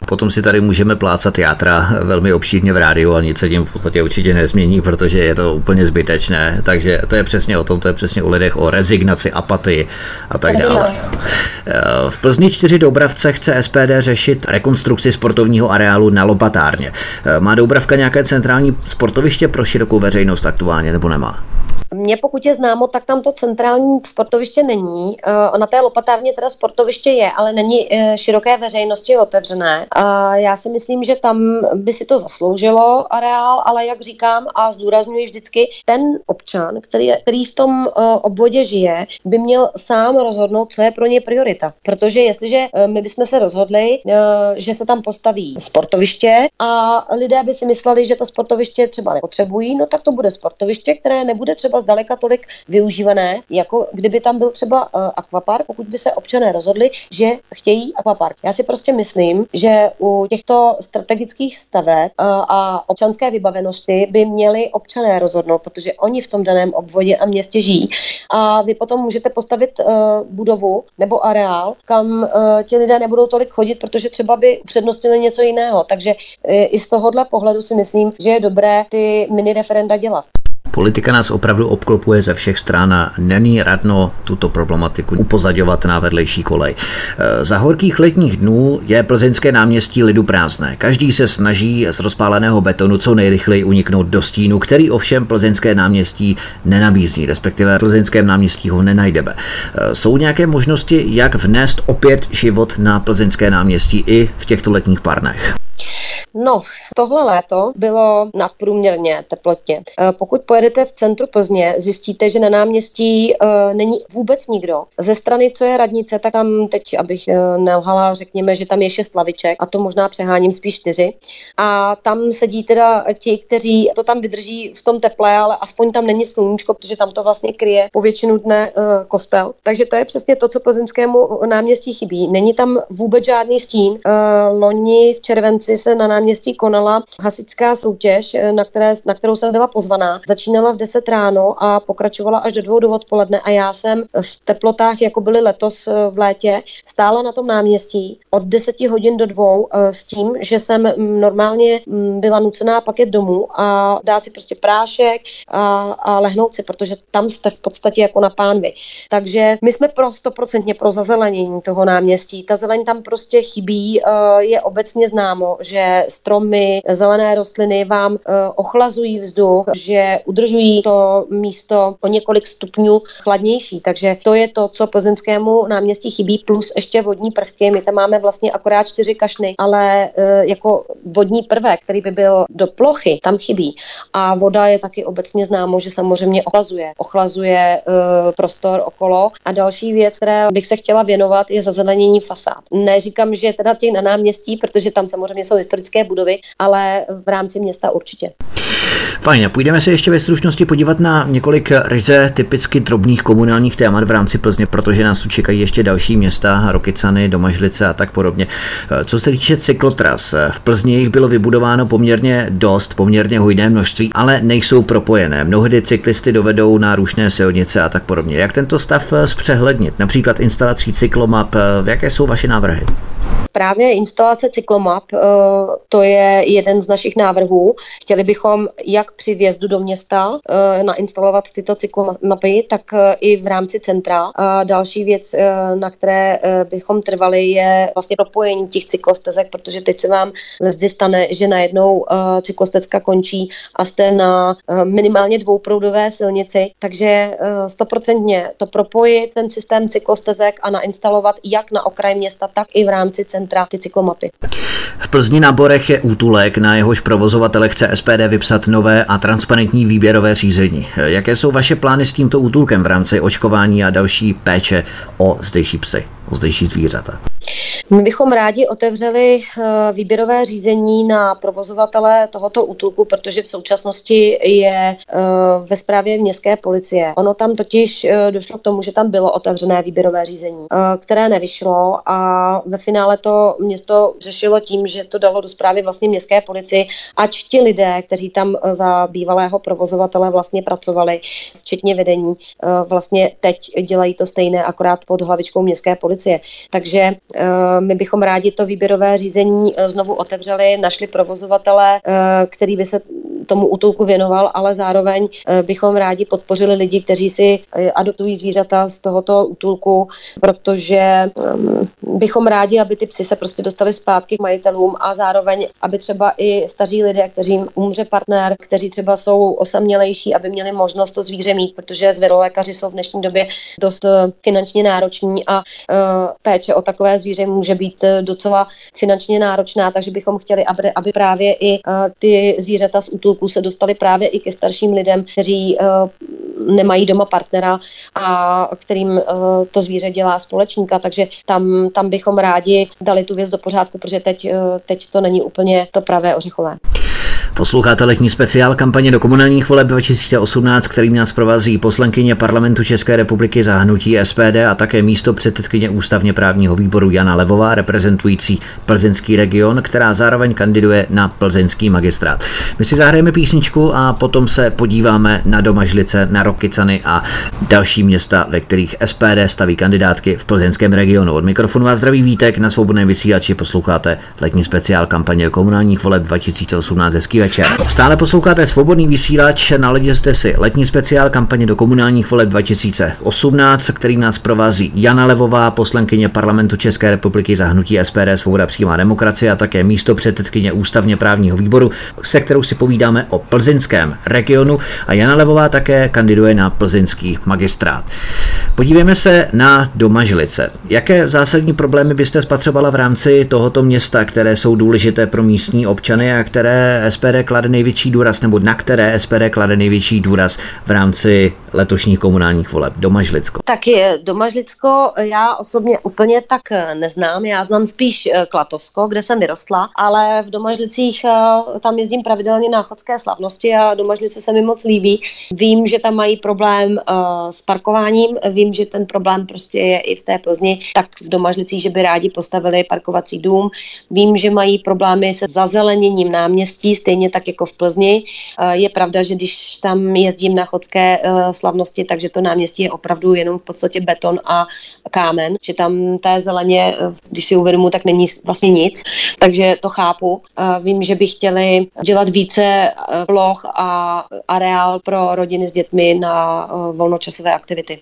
Potom si tady můžeme plácat játra velmi obšírně v rádiu a nic se tím v podstatě určitě nezmění, protože je to úplně zbytečné. Takže to je přesně o tom, to je přesně o lidech, o rezignaci, apatii a tak dále. V Plzni 4 Doubravce chce SPD řešit rekonstrukci sportovního areálu na Lopatárně. Má Doubravka nějaké centrální sportoviště pro širokou veřejnost aktuálně nebo nemá? Mně pokud je známo, tak tam to centrální sportoviště není. Na té lopatárně teda sportoviště je, ale není široké veřejnosti otevřené. Já si myslím, že tam by si to zasloužilo areál, ale jak říkám a zdůrazňuji vždycky, ten občan, který, který v tom obvodě žije, by měl sám rozhodnout, co je pro ně priorita. Protože jestliže my bychom se rozhodli, že se tam postaví sportoviště a lidé by si mysleli, že to sportoviště třeba nepotřebují, no tak to bude sportoviště, které nebude třeba zdaleka tolik využívané, jako kdyby tam byl třeba uh, akvapark, pokud by se občané rozhodli, že chtějí akvapark. Já si prostě myslím, že u těchto strategických staveb uh, a občanské vybavenosti by měli občané rozhodnout, protože oni v tom daném obvodě a městě žijí. A vy potom můžete postavit uh, budovu nebo areál, kam uh, ti lidé nebudou tolik chodit, protože třeba by upřednostnili něco jiného. Takže uh, i z tohohle pohledu si myslím, že je dobré ty mini referenda dělat. Politika nás opravdu obklopuje ze všech stran a není radno tuto problematiku upozadovat na vedlejší kolej. E, za horkých letních dnů je plzeňské náměstí lidu prázdné. Každý se snaží z rozpáleného betonu co nejrychleji uniknout do stínu, který ovšem plzeňské náměstí nenabízí, respektive plzeňském náměstí ho nenajdeme. E, jsou nějaké možnosti, jak vnést opět život na plzeňské náměstí i v těchto letních parnech? No, tohle léto bylo nadprůměrně teplotně. Eh, pokud pojedete v centru Plzně, zjistíte, že na náměstí uh, není vůbec nikdo. Ze strany, co je radnice, tak tam teď, abych uh, nelhala, řekněme, že tam je šest laviček a to možná přeháním spíš čtyři. A tam sedí teda ti, kteří to tam vydrží v tom teple, ale aspoň tam není sluníčko, protože tam to vlastně kryje po většinu dne kostel. Takže to je přesně to, co plzeňskému náměstí chybí. Není tam vůbec žádný stín. Loni v červenci se na náměstí konala hasičská soutěž, eh, na, které, na kterou jsem byla pozvaná. Začínala v 10 ráno a pokračovala až do dvou do odpoledne a já jsem v teplotách, jako byly letos eh, v létě, stála na tom náměstí od 10 hodin do dvou eh, s tím, že jsem mm, normálně mm, byla nucená pak jet domů a dát si prostě prášek a, a lehnout si, protože tam jste v podstatě jako na pánvi. Takže my jsme pro 100% pro zazelenění toho náměstí. Ta zeleň tam prostě chybí. Je obecně známo, že stromy, zelené rostliny vám eh, ochlazují vzduch, že udržují to místo o několik stupňů chladnější. Takže to je to, co plzeňskému náměstí chybí, plus ještě vodní prvky. My tam máme vlastně akorát čtyři kašny, ale eh, jako vodní prvek, který by byl do plochy, tam chybí. A voda je taky obecně známo, že samozřejmě ochlazuje. Ochlazuje eh, prostor okolo. A další věc, které bych se chtěla věnovat, je zazelenění fasád. Neříkám, že teda těch na náměstí, protože tam samozřejmě jsou historické budovy, ale v rámci města určitě. Fajn, půjdeme se ještě ve stručnosti podívat na několik ryze typicky drobných komunálních témat v rámci Plzně, protože nás tu čekají ještě další města, Rokycany, Domažlice a tak podobně. Co se týče cyklotras, v Plzni jich bylo vybudováno poměrně dost, poměrně hojné množství, ale nejsou propojené. Mnohdy cyklisty dovedou na rušné silnice a tak podobně. Jak tento stav zpřehlednit? Například instalací cyklomap, jaké jsou vaše návrhy? Právě instalace cyklomap, eh, to je jeden z našich návrhů. Chtěli bychom jak při vjezdu do města eh, nainstalovat tyto cyklomapy, tak eh, i v rámci centra. A další věc, na které bychom trvali, je vlastně propojení těch cyklostezek, protože teď se vám lezdy stane, že najednou cyklostezka končí a jste na minimálně dvouproudové silnici, takže stoprocentně to propojit, ten systém cyklostezek a nainstalovat jak na okraji města, tak i v rámci centra centra, ty cyklomapy. V Plzni na Borech je útulek, na jehož provozovatele chce SPD vypsat nové a transparentní výběrové řízení. Jaké jsou vaše plány s tímto útulkem v rámci očkování a další péče o zdejší psy, o zdejší zvířata? My bychom rádi otevřeli eh, výběrové řízení na provozovatele tohoto útulku, protože v současnosti je eh, ve správě městské policie. Ono tam totiž eh, došlo k tomu, že tam bylo otevřené výběrové řízení, které nevyšlo a ve finále to město řešilo tím, že to dalo do zprávy vlastně městské policii, ač ti lidé, kteří tam za bývalého provozovatele vlastně pracovali, včetně vedení, vlastně teď dělají to stejné, akorát pod hlavičkou městské policie. Takže Eh, my bychom rádi to výběrové řízení eh, znovu otevřeli, našli provozovatele, eh, který by se tomu útulku věnoval, ale zároveň bychom rádi podpořili lidi, kteří si adoptují zvířata z tohoto útulku, protože bychom rádi, aby ty psy se prostě dostali zpátky k majitelům a zároveň, aby třeba i staří lidé, kteří umře partner, kteří třeba jsou osamělejší, aby měli možnost to zvíře mít, protože zvěrolékaři jsou v dnešní době dost finančně nároční a péče o takové zvíře může být docela finančně náročná, takže bychom chtěli, aby, aby právě i uh, ty zvířata z útulků se dostaly právě i ke starším lidem, kteří uh, nemají doma partnera a kterým to zvíře dělá společníka, takže tam, tam bychom rádi dali tu věc do pořádku, protože teď, teď to není úplně to pravé ořechové. Posloucháte letní speciál kampaně do komunálních voleb 2018, kterým nás provází poslankyně parlamentu České republiky za hnutí SPD a také místo předsedkyně ústavně právního výboru Jana Levová, reprezentující plzeňský region, která zároveň kandiduje na plzeňský magistrát. My si zahrajeme písničku a potom se podíváme na Domažlice, na Rokycany a další města, ve kterých SPD staví kandidátky v plzeňském regionu. Od mikrofonu vás zdraví Vítek, na svobodném vysílači posloucháte letní speciál kampaně komunálních voleb 2018 hezký večer. Stále posloucháte svobodný vysílač, naladěte jste si letní speciál kampaně do komunálních voleb 2018, kterým nás provází Jana Levová, poslankyně parlamentu České republiky za hnutí SPD Svoboda přímá demokracie a také místo předsedkyně ústavně právního výboru, se kterou si povídáme o plzeňském regionu a Jana Levová také kandiduje na plzeňský magistrát. Podívejme se na Domažlice. Jaké zásadní problémy byste spatřovala v rámci tohoto města, které jsou důležité pro místní občany a které SPD klade největší důraz, nebo na které SPD klade největší důraz v rámci letošních komunálních voleb? Domažlicko. Tak je Domažlicko, já osobně úplně tak neznám, já znám spíš eh, Klatovsko, kde jsem vyrostla, ale v Domažlicích eh, tam jezdím pravidelně na chodské slavnosti a Domažlice se mi moc líbí. Vím, že tam mají problém eh, s parkováním, vím, že ten problém prostě je i v té Plzni, tak v Domažlicích, že by rádi postavili parkovací dům. Vím, že mají problémy se zazeleněním náměstí, stejně tak jako v Plzni. Je pravda, že když tam jezdím na chodské slavnosti, takže to náměstí je opravdu jenom v podstatě beton a kámen, že tam té zeleně, když si uvědomu, tak není vlastně nic, takže to chápu. Vím, že by chtěli dělat více ploch a areál pro rodiny s dětmi na volnočasové aktivity.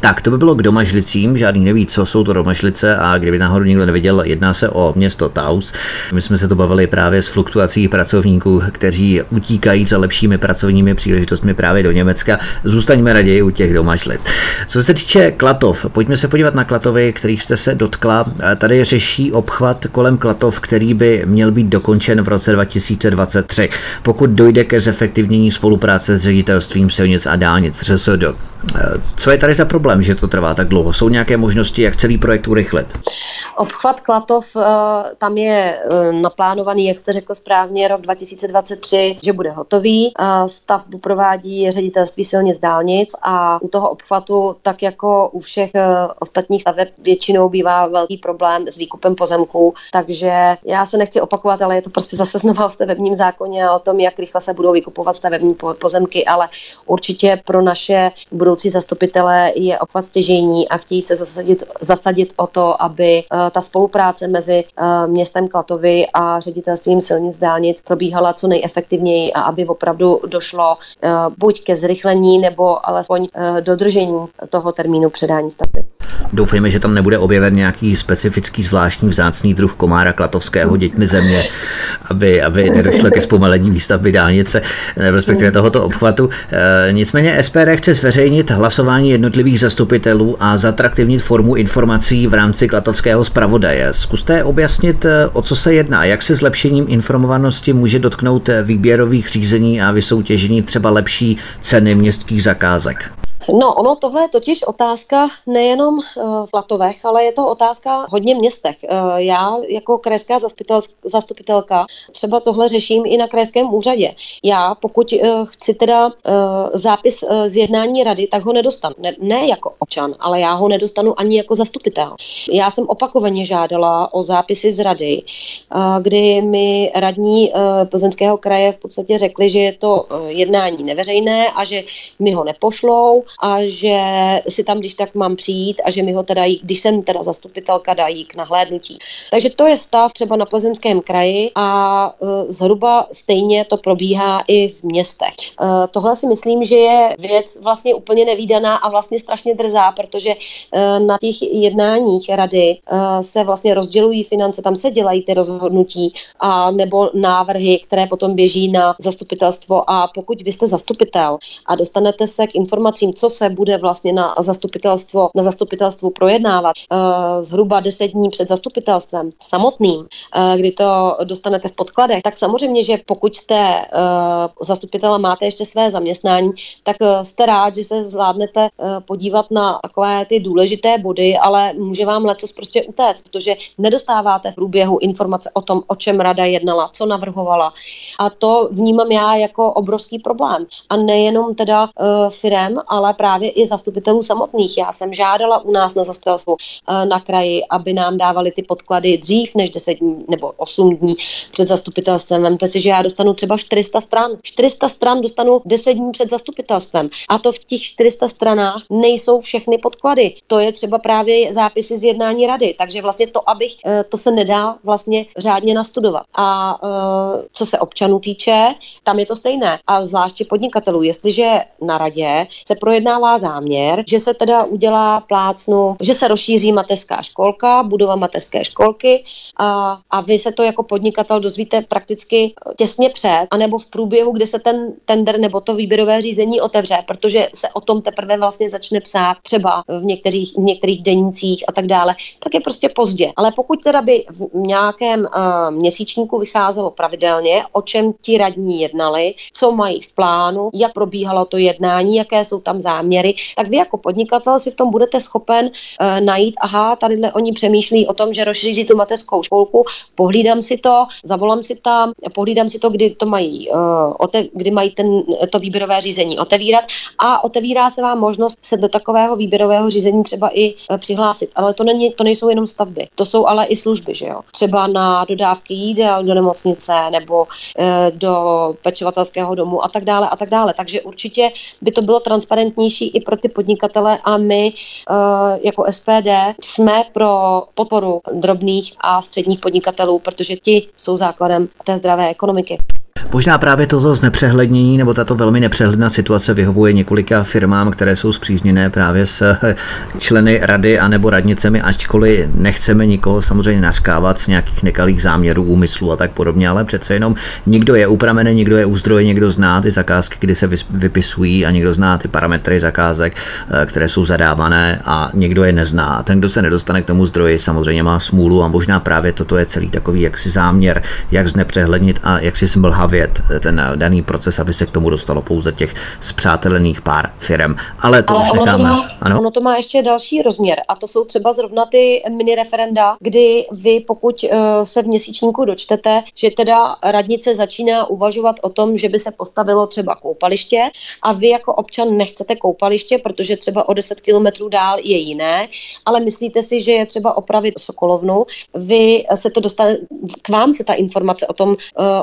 Tak, to by bylo k domažlicím, žádný neví, co jsou to domažlice a kdyby náhodou někdo nevěděl, jedná se o město Taus. My jsme se to bavili právě s fluktuací pracovníků, kteří utíkají za lepšími pracovními příležitostmi právě do Německa. Zůstaňme raději u těch domažlic. Co se týče Klatov, pojďme se podívat na Klatovy, kterých jste se dotkla. Tady řeší obchvat kolem Klatov, který by měl být dokončen v roce 2023, pokud dojde ke zefektivnění spolupráce s ředitelstvím silnic a dálnic. Co je tady za problém? Problém, že to trvá tak dlouho? Jsou nějaké možnosti, jak celý projekt urychlit? Obchvat Klatov, eh, tam je eh, naplánovaný, jak jste řekl správně, rok 2023, že bude hotový. Eh, stavbu provádí ředitelství silnic dálnic a u toho obchvatu, tak jako u všech ostatních staveb, většinou bývá velký problém s výkupem pozemků. Takže já se nechci opakovat, ale je to prostě zase znova o stavebním zákoně a o tom, jak rychle se budou vykupovat stavební pozemky, ale určitě pro naše budoucí zastupitele je obchvat stěžení a chtějí se zasadit, zasadit o to, aby uh, ta spolupráce mezi uh, městem Klatovy a ředitelstvím silnic dálnic probíhala co nejefektivněji a aby opravdu došlo uh, buď ke zrychlení nebo alespoň dodržení toho termínu předání stavby. Doufejme, že tam nebude objeven nějaký specifický zvláštní vzácný druh komára klatovského děťmi země, aby, aby nedošlo ke zpomalení výstavby dálnice, respektive tohoto obchvatu. Nicméně SPD chce zveřejnit hlasování jednotlivých zastupitelů a zatraktivnit formu informací v rámci klatovského zpravodaje. Zkuste objasnit, eh, o co se jedná, jak se zlepšením informovanosti může dotknout eh, výběrových řízení a vysoutěžení třeba lepší ceny městských zakázek. No, ono tohle je totiž otázka nejenom uh, v Latovech, ale je to otázka hodně městech. Uh, já jako krajská zastupitelka třeba tohle řeším i na krajském úřadě. Já pokud uh, chci teda zápis z jednání rady, tak ho nedostanu. Ne, ne jako občan, ale já ho nedostanu ani jako zastupitel. Já jsem opakovaně žádala o zápisy z rady, kdy mi radní Plzeňského kraje v podstatě řekli, že je to jednání neveřejné a že mi ho nepošlou a že si tam když tak mám přijít a že mi ho teda, když jsem teda zastupitelka, dají k nahlédnutí. Takže to je stav třeba na Plzeňském kraji a uh, zhruba stejně to probíhá i v městech. Uh, tohle si myslím, že je věc vlastně úplně nevýdaná a vlastně strašně drzá, protože uh, na těch jednáních rady se vlastně rozdělují finance, tam se dělají ty rozhodnutí a nebo návrhy, které potom běží na zastupitelstvo a pokud vy jste zastupitel a dostanete se k informacím, co se bude vlastně na zastupitelstvo, na zastupitelstvu projednávat uh, zhruba 10 dní před zastupitelstvem samotným, uh, kdy to dostanete v podkladech, tak samozřejmě, že pokud jste uh, zastupitele máte ještě své zaměstnání, tak jste rád, že se zvládnete podívat na takové ty důležité body, ale může vám leco prostě utéct, protože nedostáváte v průběhu informace o tom, o čem rada jednala, co navrhovala. A to vnímám já jako obrovský problém. A nejenom teda firem, ale právě i zastupitelů samotných. Já jsem žádala u nás na zastupitelstvu uh, na kraji, aby nám dávali ty podklady dřív než 10 dní nebo 8 dní před zastupitelstvem. Vemte si, že já dostanu třeba 400 stran. 400 stran dostanu 10 dní před zastupitelstvem. A to v těch 400 stranách nejsou všechny podklady. To je třeba právě zápisy z jednání rady. Takže vlastně to, abych, uh, to se nedá vlastně řádně nastudovat. A uh, co se občanů týče, tam je to stejné. A zvláště podnikatelů, jestliže na radě se projednává záměr, že se teda udělá plácnu, že se rozšíří mateřská školka, budova mateřské školky a, a vy se to jako podnikatel dozvíte prakticky těsně před, anebo v průběhu, kde se ten tender nebo to výběrové řízení otevře, protože se o tom teprve vlastně začne psát třeba v některých, v některých denících a tak dále, tak je prostě pozdě. Ale pokud teda by v nějakém uh, měsíčníku vycházelo pravidelně, o čem ti radní jednali, co mají v plánu, jak probíhalo to jednání, jaké jsou tam záměry, tak vy jako podnikatel si v tom budete schopen uh, najít, aha, tady oni přemýšlí o tom, že rozšíří tu mateřskou školku, pohlídám si to, zavolám si tam, pohlídám si to, kdy to mají, ote, kdy mají ten, to výběrové řízení otevírat a otevírá se vám možnost se do takového výběrového řízení třeba i uh, přihlásit. Ale to, není, to nejsou jenom stavby, to jsou ale i služby, že jo. Třeba na dodávky jídel do nemocnice nebo uh, do pečovatelského domu a tak dále a tak dále. Takže určitě by to bylo transparentnější i pro ty podnikatele a my uh, jako SPD jsme pro podporu drobných a středních podnikatelů, protože ti jsou základem té zdravé ekonomiky. Možná právě toto znepřehlednění nebo tato velmi nepřehledná situace vyhovuje několika firmám, které jsou zpřízněné právě s eh, členy rady a nebo radnicemi, ačkoliv nechceme nikoho samozřejmě naskávat z nějakých nekalých záměrů, úmyslů a tak podobně, ale přece jenom někdo je u pramene, někdo je u zdroje, někdo zná ty zakázky, kdy se vypisují a někdo zná ty parametry zakázek, eh, které jsou zadávané a někdo je nezná. A ten, kdo se nedostane k tomu zdroji, samozřejmě má smůlu a možná právě toto je celý takový jaksi záměr, jak znepřehlednit a jak si smlhavě stavět ten daný proces, aby se k tomu dostalo pouze těch zpřátelených pár firm. Ale to Ale už ono necháme. To má, ano? ono to má ještě další rozměr a to jsou třeba zrovna ty mini referenda, kdy vy pokud uh, se v měsíčníku dočtete, že teda radnice začíná uvažovat o tom, že by se postavilo třeba koupaliště a vy jako občan nechcete koupaliště, protože třeba o 10 kilometrů dál je jiné, ale myslíte si, že je třeba opravit Sokolovnu, vy se to dostane, k vám se ta informace o tom, uh,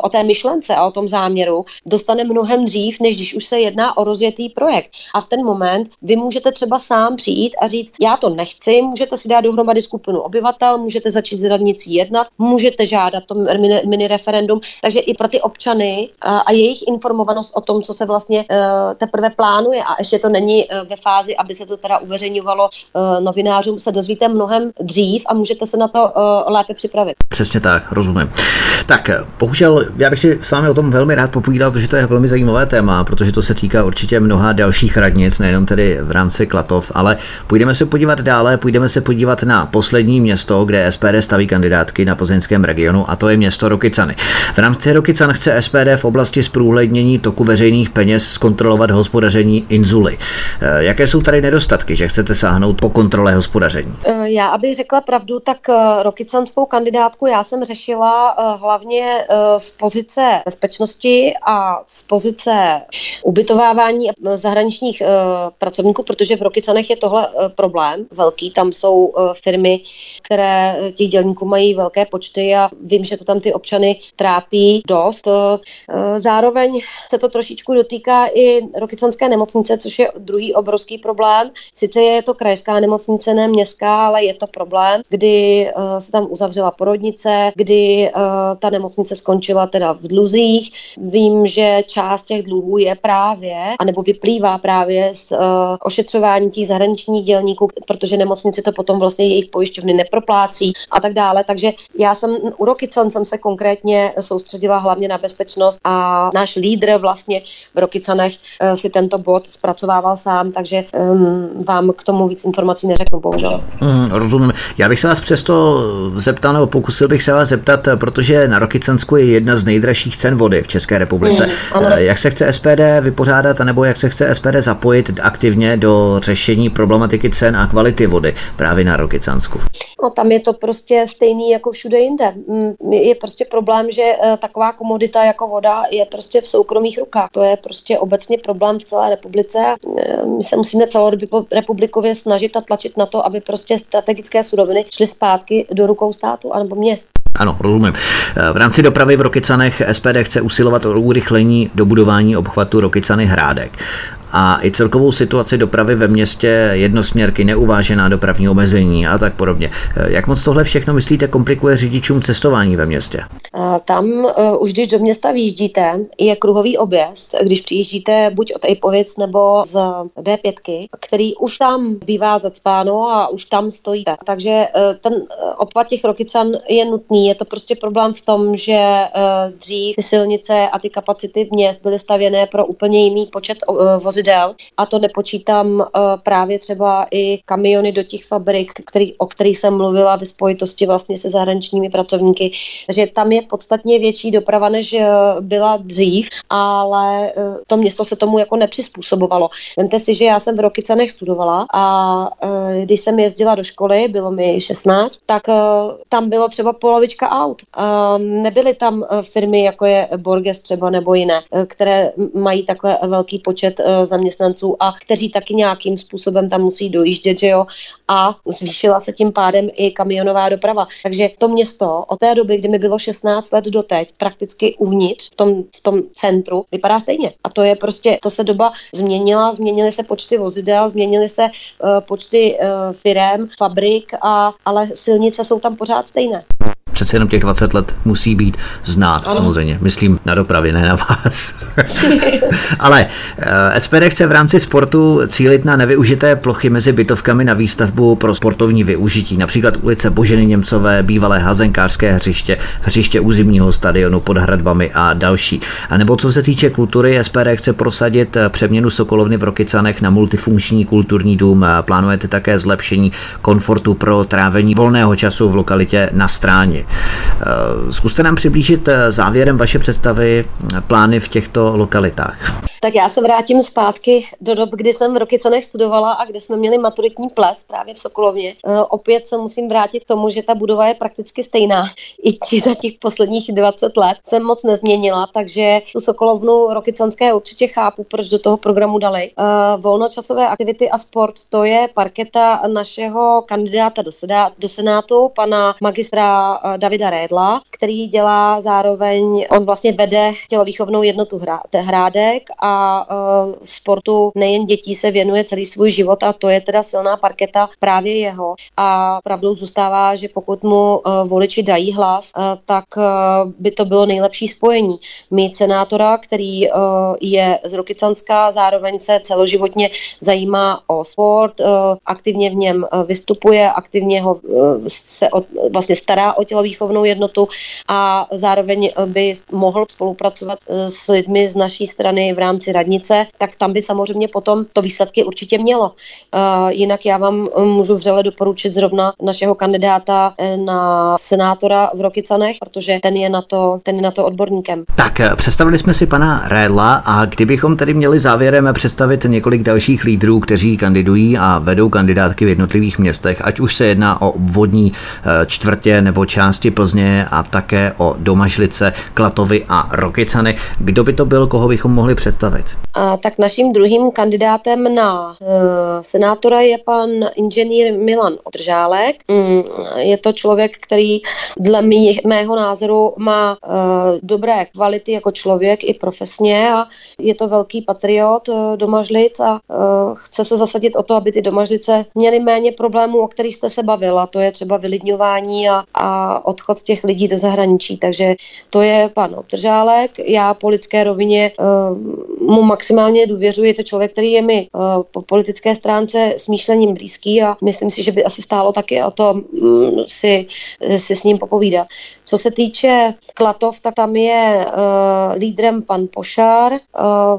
o té myšlence a o tom záměru dostane mnohem dřív, než když už se jedná o rozjetý projekt. A v ten moment vy můžete třeba sám přijít a říct, já to nechci, můžete si dát dohromady skupinu obyvatel, můžete začít s radnicí jednat, můžete žádat to mini, mini referendum, takže i pro ty občany a, jejich informovanost o tom, co se vlastně uh, teprve plánuje a ještě to není uh, ve fázi, aby se to teda uveřejňovalo uh, novinářům, se dozvíte mnohem dřív a můžete se na to lépe připravit. Přesně tak, rozumím. Tak, bohužel, já bych si s vámi o tom velmi rád popovídal, protože to je velmi zajímavé téma, protože to se týká určitě mnoha dalších radnic, nejenom tedy v rámci Klatov, ale půjdeme se podívat dále, půjdeme se podívat na poslední město, kde SPD staví kandidátky na plzeňském regionu, a to je město Rokycany. V rámci Rokycan chce SPD v oblasti zprůhlednění toku veřejných peněz zkontrolovat hospodaření Inzuly. Eh, jaké jsou tady nedostatky, že chcete sáhnout po kontrole hospodaření? Eh, já, abych řekla pravdu, tak eh, Rokycanskou kandidátku já jsem řešila hlavně z pozice bezpečnosti a z pozice ubytovávání zahraničních uh, pracovníků, protože v Rokycanech je tohle uh, problém velký. Tam jsou uh, firmy, které těch dělníků mají velké počty a vím, že to tam ty občany trápí dost. Zároveň se to trošičku dotýká i Rokycanské nemocnice, což je druhý obrovský problém. Sice je to krajská nemocnice, ne městská, ale je to problém, kdy se tam uzavřela porodnice, kdy ta nemocnice skončila teda v dluzích. Vím, že část těch dluhů je právě, anebo vyplývá právě z uh, ošetřování těch zahraničních dělníků, protože nemocnice to potom vlastně jejich pojišťovny neproplácí a tak dále. Takže já jsem u Rokycan jsem se konkrétně soustředila hlavně na bezpečnost a náš lídr vlastně v Rokycanech uh, si tento bod zpracovával sám, takže um, vám k tomu víc informací neřeknu, bohužel. Mm, rozumím. Já bych se vás přesto zeptal, nebo pokusil bych se vás zeptat, protože na Rokycansku je jedna z nejdražších cen vody v České republice. Mm, Jak se chce SPD vypořádat, nebo jak se chce SPD zapojit aktivně do řešení problematiky cen a kvality vody právě na Rokycansku? No, tam je to prostě stejný jako všude jinde. Mm, je prostě problém, že eh, taková komodita jako voda je prostě v soukromých rukách. To je prostě obecně problém v celé republice. Eh, my se musíme celorepublikově snažit a tlačit na to, aby prostě strategické suroviny šly zpátky do rukou státu anebo měst. Ano, rozumím. V rámci dopravy v Rokycanech SPD chce usilovat o urychlení dobudování obchvatu Rokycany Hrádek a i celkovou situaci dopravy ve městě, jednosměrky, neuvážená dopravní omezení a tak podobně. Jak moc tohle všechno myslíte komplikuje řidičům cestování ve městě? Tam uh, už když do města vyjíždíte, je kruhový objezd, když přijíždíte buď od Ejpovic nebo z D5, který už tam bývá zacpáno a už tam stojíte. Takže ten obchvat těch Rokycan je nutný. Je to prostě problém v tom, že dřív ty silnice a ty kapacity měst byly stavěné pro úplně jiný počet vozidel vozidel a to nepočítám uh, právě třeba i kamiony do těch fabrik, který, o kterých jsem mluvila ve spojitosti vlastně se zahraničními pracovníky. Takže tam je podstatně větší doprava, než uh, byla dřív, ale uh, to město se tomu jako nepřizpůsobovalo. Vemte si, že já jsem v Rokycanech studovala a když jsem jezdila do školy, bylo mi 16, tak tam bylo třeba polovička aut. Nebyly tam firmy, jako je Borges třeba nebo jiné, které mají takhle velký počet zaměstnanců a kteří taky nějakým způsobem tam musí dojíždět, že jo, a zvýšila se tím pádem i kamionová doprava. Takže to město od té doby, kdy mi bylo 16 let do teď, prakticky uvnitř v tom, v tom centru, vypadá stejně. A to je prostě, to se doba změnila, změnily se počty vozidel, změnily se uh, počty uh, firem, fabrik, a, ale silnice jsou tam pořád stejné přece jenom těch 20 let musí být znát, ano. samozřejmě. Myslím na dopravě, ne na vás. *laughs* Ale eh, SPD chce v rámci sportu cílit na nevyužité plochy mezi bytovkami na výstavbu pro sportovní využití, například ulice Boženy Němcové, bývalé hazenkářské hřiště, hřiště územního stadionu pod hradbami a další. A nebo co se týče kultury, SPD chce prosadit eh, přeměnu Sokolovny v Rokycanech na multifunkční kulturní dům. Plánujete také zlepšení komfortu pro trávení volného času v lokalitě na stráni. Eh, zkuste nám přiblížit závěrem vaše představy, plány v těchto lokalitách. Tak já se vrátím zpátky do dob, kdy jsem v Rokycanech studovala a kde jsme měli maturitní ples právě v Sokolovně. E, opět se musím vrátit k tomu, že ta budova je prakticky stejná. I ti za těch posledních 20 let jsem moc nezměnila, takže tu Sokolovnu Rokycanské určitě chápu, proč do toho programu dali. E, volnočasové aktivity a sport, to je parketa našeho kandidáta do, do Senátu, pana magistra e, Davida Rédla, který dělá zároveň, on vlastně vede tělovýchovnou jednotu Hrádek a uh, sportu nejen dětí se věnuje celý svůj život a to je teda silná parketa právě jeho. A pravdou zůstává, že pokud mu uh, voliči dají hlas, uh, tak by to bylo nejlepší spojení. Mít senátora, který je z Rokycanska, zároveň se celoživotně zajímá o sport, aktivně v něm vystupuje, aktivně ho se od, vlastně stará o tělovýchovnou jednotu a zároveň by mohl spolupracovat s lidmi z naší strany v rámci rámci radnice, tak tam by samozřejmě potom to výsledky určitě mělo. Jinak já vám můžu vřele doporučit zrovna našeho kandidáta na senátora v Rokycanech, protože ten je na to, ten je na to odborníkem. Tak, představili jsme si pana Rédla a kdybychom tedy měli závěrem představit několik dalších lídrů, kteří kandidují a vedou kandidátky v jednotlivých městech, ať už se jedná o vodní eh, čtvrtě nebo části Plzně a také o Domažlice, Klatovy a Rokycany. Kdo by to byl, koho bychom mohli představit? A, tak naším druhým kandidátem na uh, senátora je pan inženýr Milan Održálek. Mm, je to člověk, který dle mý, mého názoru má uh, dobré kvality jako člověk i profesně a je to velký patriot uh, domažlic a uh, chce se zasadit o to, aby ty domažlice měly méně problémů, o kterých jste se bavila. To je třeba vylidňování a, a odchod těch lidí do zahraničí. Takže to je pan Obdržálek. Já po lidské rovině uh, mu maximálně důvěřuji. Je to člověk, který je mi uh, po politické stránce smýšlením blízký a myslím si, že by asi stálo taky o to um, si, si s ním popovídat. Co se týče Klatov, tak tam je uh, lídrem pan Pošár, uh,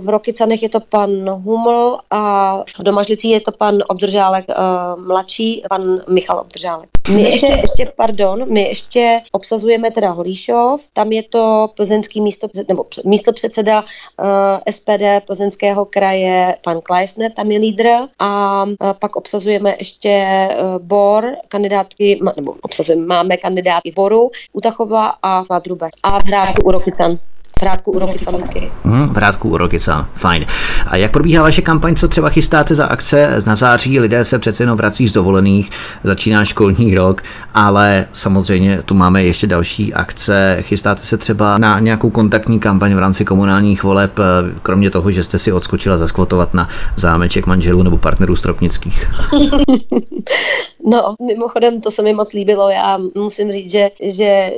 v Rokycanech je to pan Huml a v Domažlicí je to pan Obdržálek uh, mladší, pan Michal Obdržálek. My ještě, ještě, pardon, my ještě obsazujeme teda Holíšov, tam je to plzeňský místo, nebo místo předseda uh, SPD plzeňského kraje, pan Kleisner, tam je lídr. A uh, pak obsazujeme ještě uh, Bor, kandidátky, nebo obsazujeme, máme kandidátky v Boru, Utachova a v Ladrube a v Hrádku u Rokycan. Vrátku u Rokycan taky. Hmm, vrátku u Rokycan, fajn. A jak probíhá vaše kampaň, co třeba chystáte za akce na září? Lidé se přece jenom vrací z dovolených, začíná školní rok, ale samozřejmě tu máme ještě další akce. Chystáte se třeba na nějakou kontaktní kampaň v rámci komunálních voleb, kromě toho, že jste si odskočila zaskvotovat na zámeček manželů nebo partnerů Stropnických? *laughs* No, mimochodem, to se mi moc líbilo. Já musím říct, že, že eh,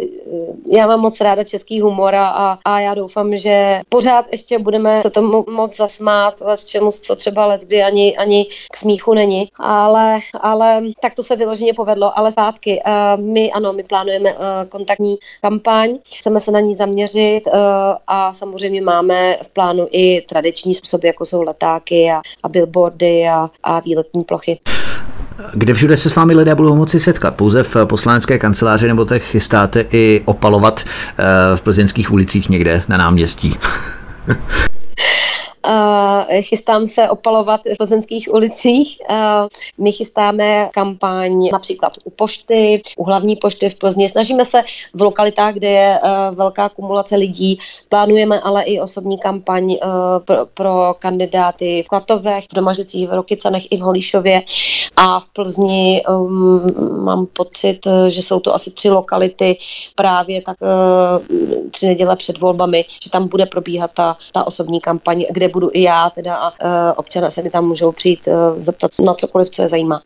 já mám moc ráda český humor a, a já doufám, že pořád ještě budeme se tomu moc zasmát, ale čemu, co třeba let, kdy ani, ani k smíchu není. Ale, ale tak to se vyloženě povedlo. Ale zpátky, uh, my ano, my plánujeme uh, kontaktní kampaň, chceme se na ní zaměřit a samozřejmě máme v plánu i tradiční způsoby, jako jsou letáky a, a billboardy a, a výletní plochy. Kde všude se s vámi lidé budou moci setkat? Pouze v poslanecké kanceláři nebo tak chystáte i opalovat v plzeňských ulicích někde na náměstí? *laughs* chystám se opalovat v plzeňských ulicích. My chystáme kampaň například u pošty, u hlavní pošty v Plzni. Snažíme se v lokalitách, kde je velká kumulace lidí. Plánujeme ale i osobní kampaň pro, pro kandidáty v Klatovech, v Domažlicích, v Rokycanech i v Holíšově. A v Plzni um, mám pocit, že jsou to asi tři lokality právě tak uh, tři neděle před volbami, že tam bude probíhat ta, ta osobní kampaň, kde budu i já teda a uh, občané se mi tam můžou přijít uh, zeptat na cokoliv, co je zajímá.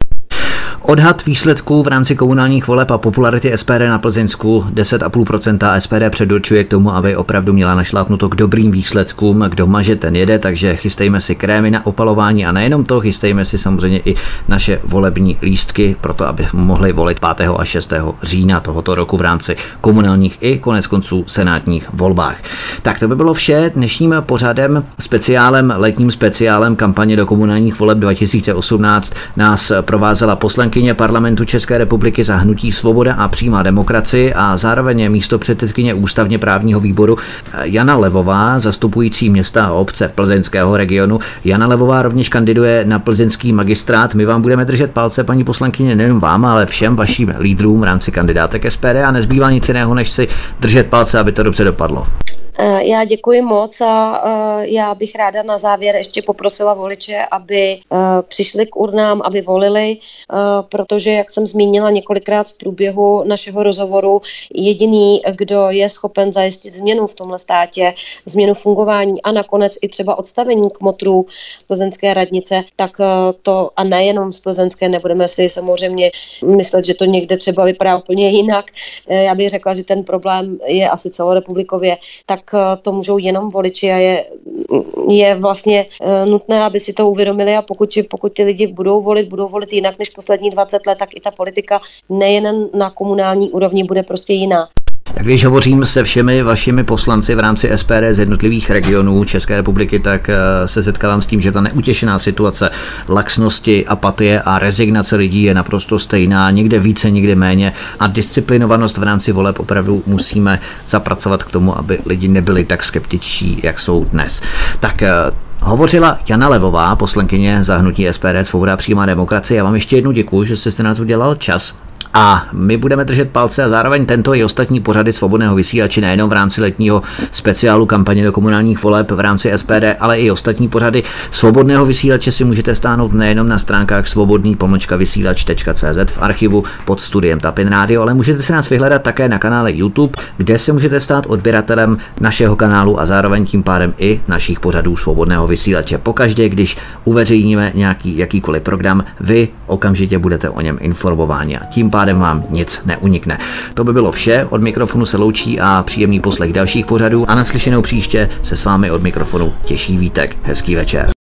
Odhad výsledků v rámci komunálních voleb a popularity SPD na Plzeňsku 10,5% SPD předurčuje k tomu, aby opravdu měla našlápnuto k dobrým výsledkům. Kdo maže, ten jede, takže chystejme si krémy na opalování a nejenom to, chystejme si samozřejmě i naše volební lístky, proto aby mohli volit 5. a 6. října tohoto roku v rámci komunálních i konec konců senátních volbách. Tak to by bylo vše dnešním pořadem, speciálem, letním speciálem kampaně do komunálních voleb 2018 nás provázela poslankyně parlamentu České republiky za hnutí Svoboda a přímá demokracie a zároveň místo předsedkyně ústavně právního výboru Jana Levová, zastupující města a obce plzeňského regionu. Jana Levová rovněž kandiduje na plzeňský magistrát. My vám budeme držet palce, paní poslankyně, nejen vám, ale všem vašim lídrům v rámci kandidátek SPD a nezbývá nic jiného, než si držet palce, aby to dobře dopadlo. Eh, já děkuji moc a eh, já bych ráda na závěr ještě poprosila voliče, aby eh, přišli k urnám, aby volili, protože, jak jsem zmínila několikrát v průběhu našeho rozhovoru, jediný, kdo je schopen zajistit změnu v tomhle státě, změnu fungování a nakonec i třeba odstavení kmotrů z plzeňské radnice, tak to a nejenom z plzeňské, nebudeme si samozřejmě myslet, že to někde třeba vypadá úplně jinak. Já bych řekla, že ten problém je asi celorepublikově, tak to můžou jenom voliči a je, je vlastně eh, nutné, aby si to uvědomili a pokud, pokud ty lidi budou volit, budou volit jinak než poslední 20 let, tak i ta politika nejen na komunální úrovni bude prostě jiná. Když hovořím se všemi vašimi poslanci v rámci SPD z jednotlivých regionů České republiky, tak eh, se setkávám s tím, že ta neutěšená situace laxnosti, apatie a rezignace lidí je naprosto stejná, někde více, někde méně a disciplinovanost v rámci voleb opravdu musíme zapracovat k tomu, aby lidi nebyli tak skeptičtí, jak jsou dnes. Tak eh, Hovořila Jana Levová, poslankyně za hnutí SPD Svoboda přímá demokracie. Já vám ještě jednou děkuji, že jste nás udělal čas. A my budeme držet palce a zároveň tento i ostatní pořady svobodného vysílače nejenom v rámci letního speciálu kampaně do komunálních voleb v rámci SPD, ale i ostatní pořady svobodného vysílače si můžete stáhnout nejenom na stránkách svobodný vysílač.cz v archivu pod studiem Tapin Radio, ale můžete se nás vyhledat také na kanále YouTube, kde se můžete stát odběratelem našeho kanálu a zároveň tím pádem i našich pořadů svobodného vysílače. Pokaždé, když uveřejníme nějaký jakýkoliv program, vy okamžitě budete o něm informováni a tím pádem pádem vám nic neunikne. To by bylo vše, od mikrofonu se loučí a příjemný poslech dalších pořadů a naslyšenou příště se s vámi od mikrofonu těší Vítek. Hezký večer.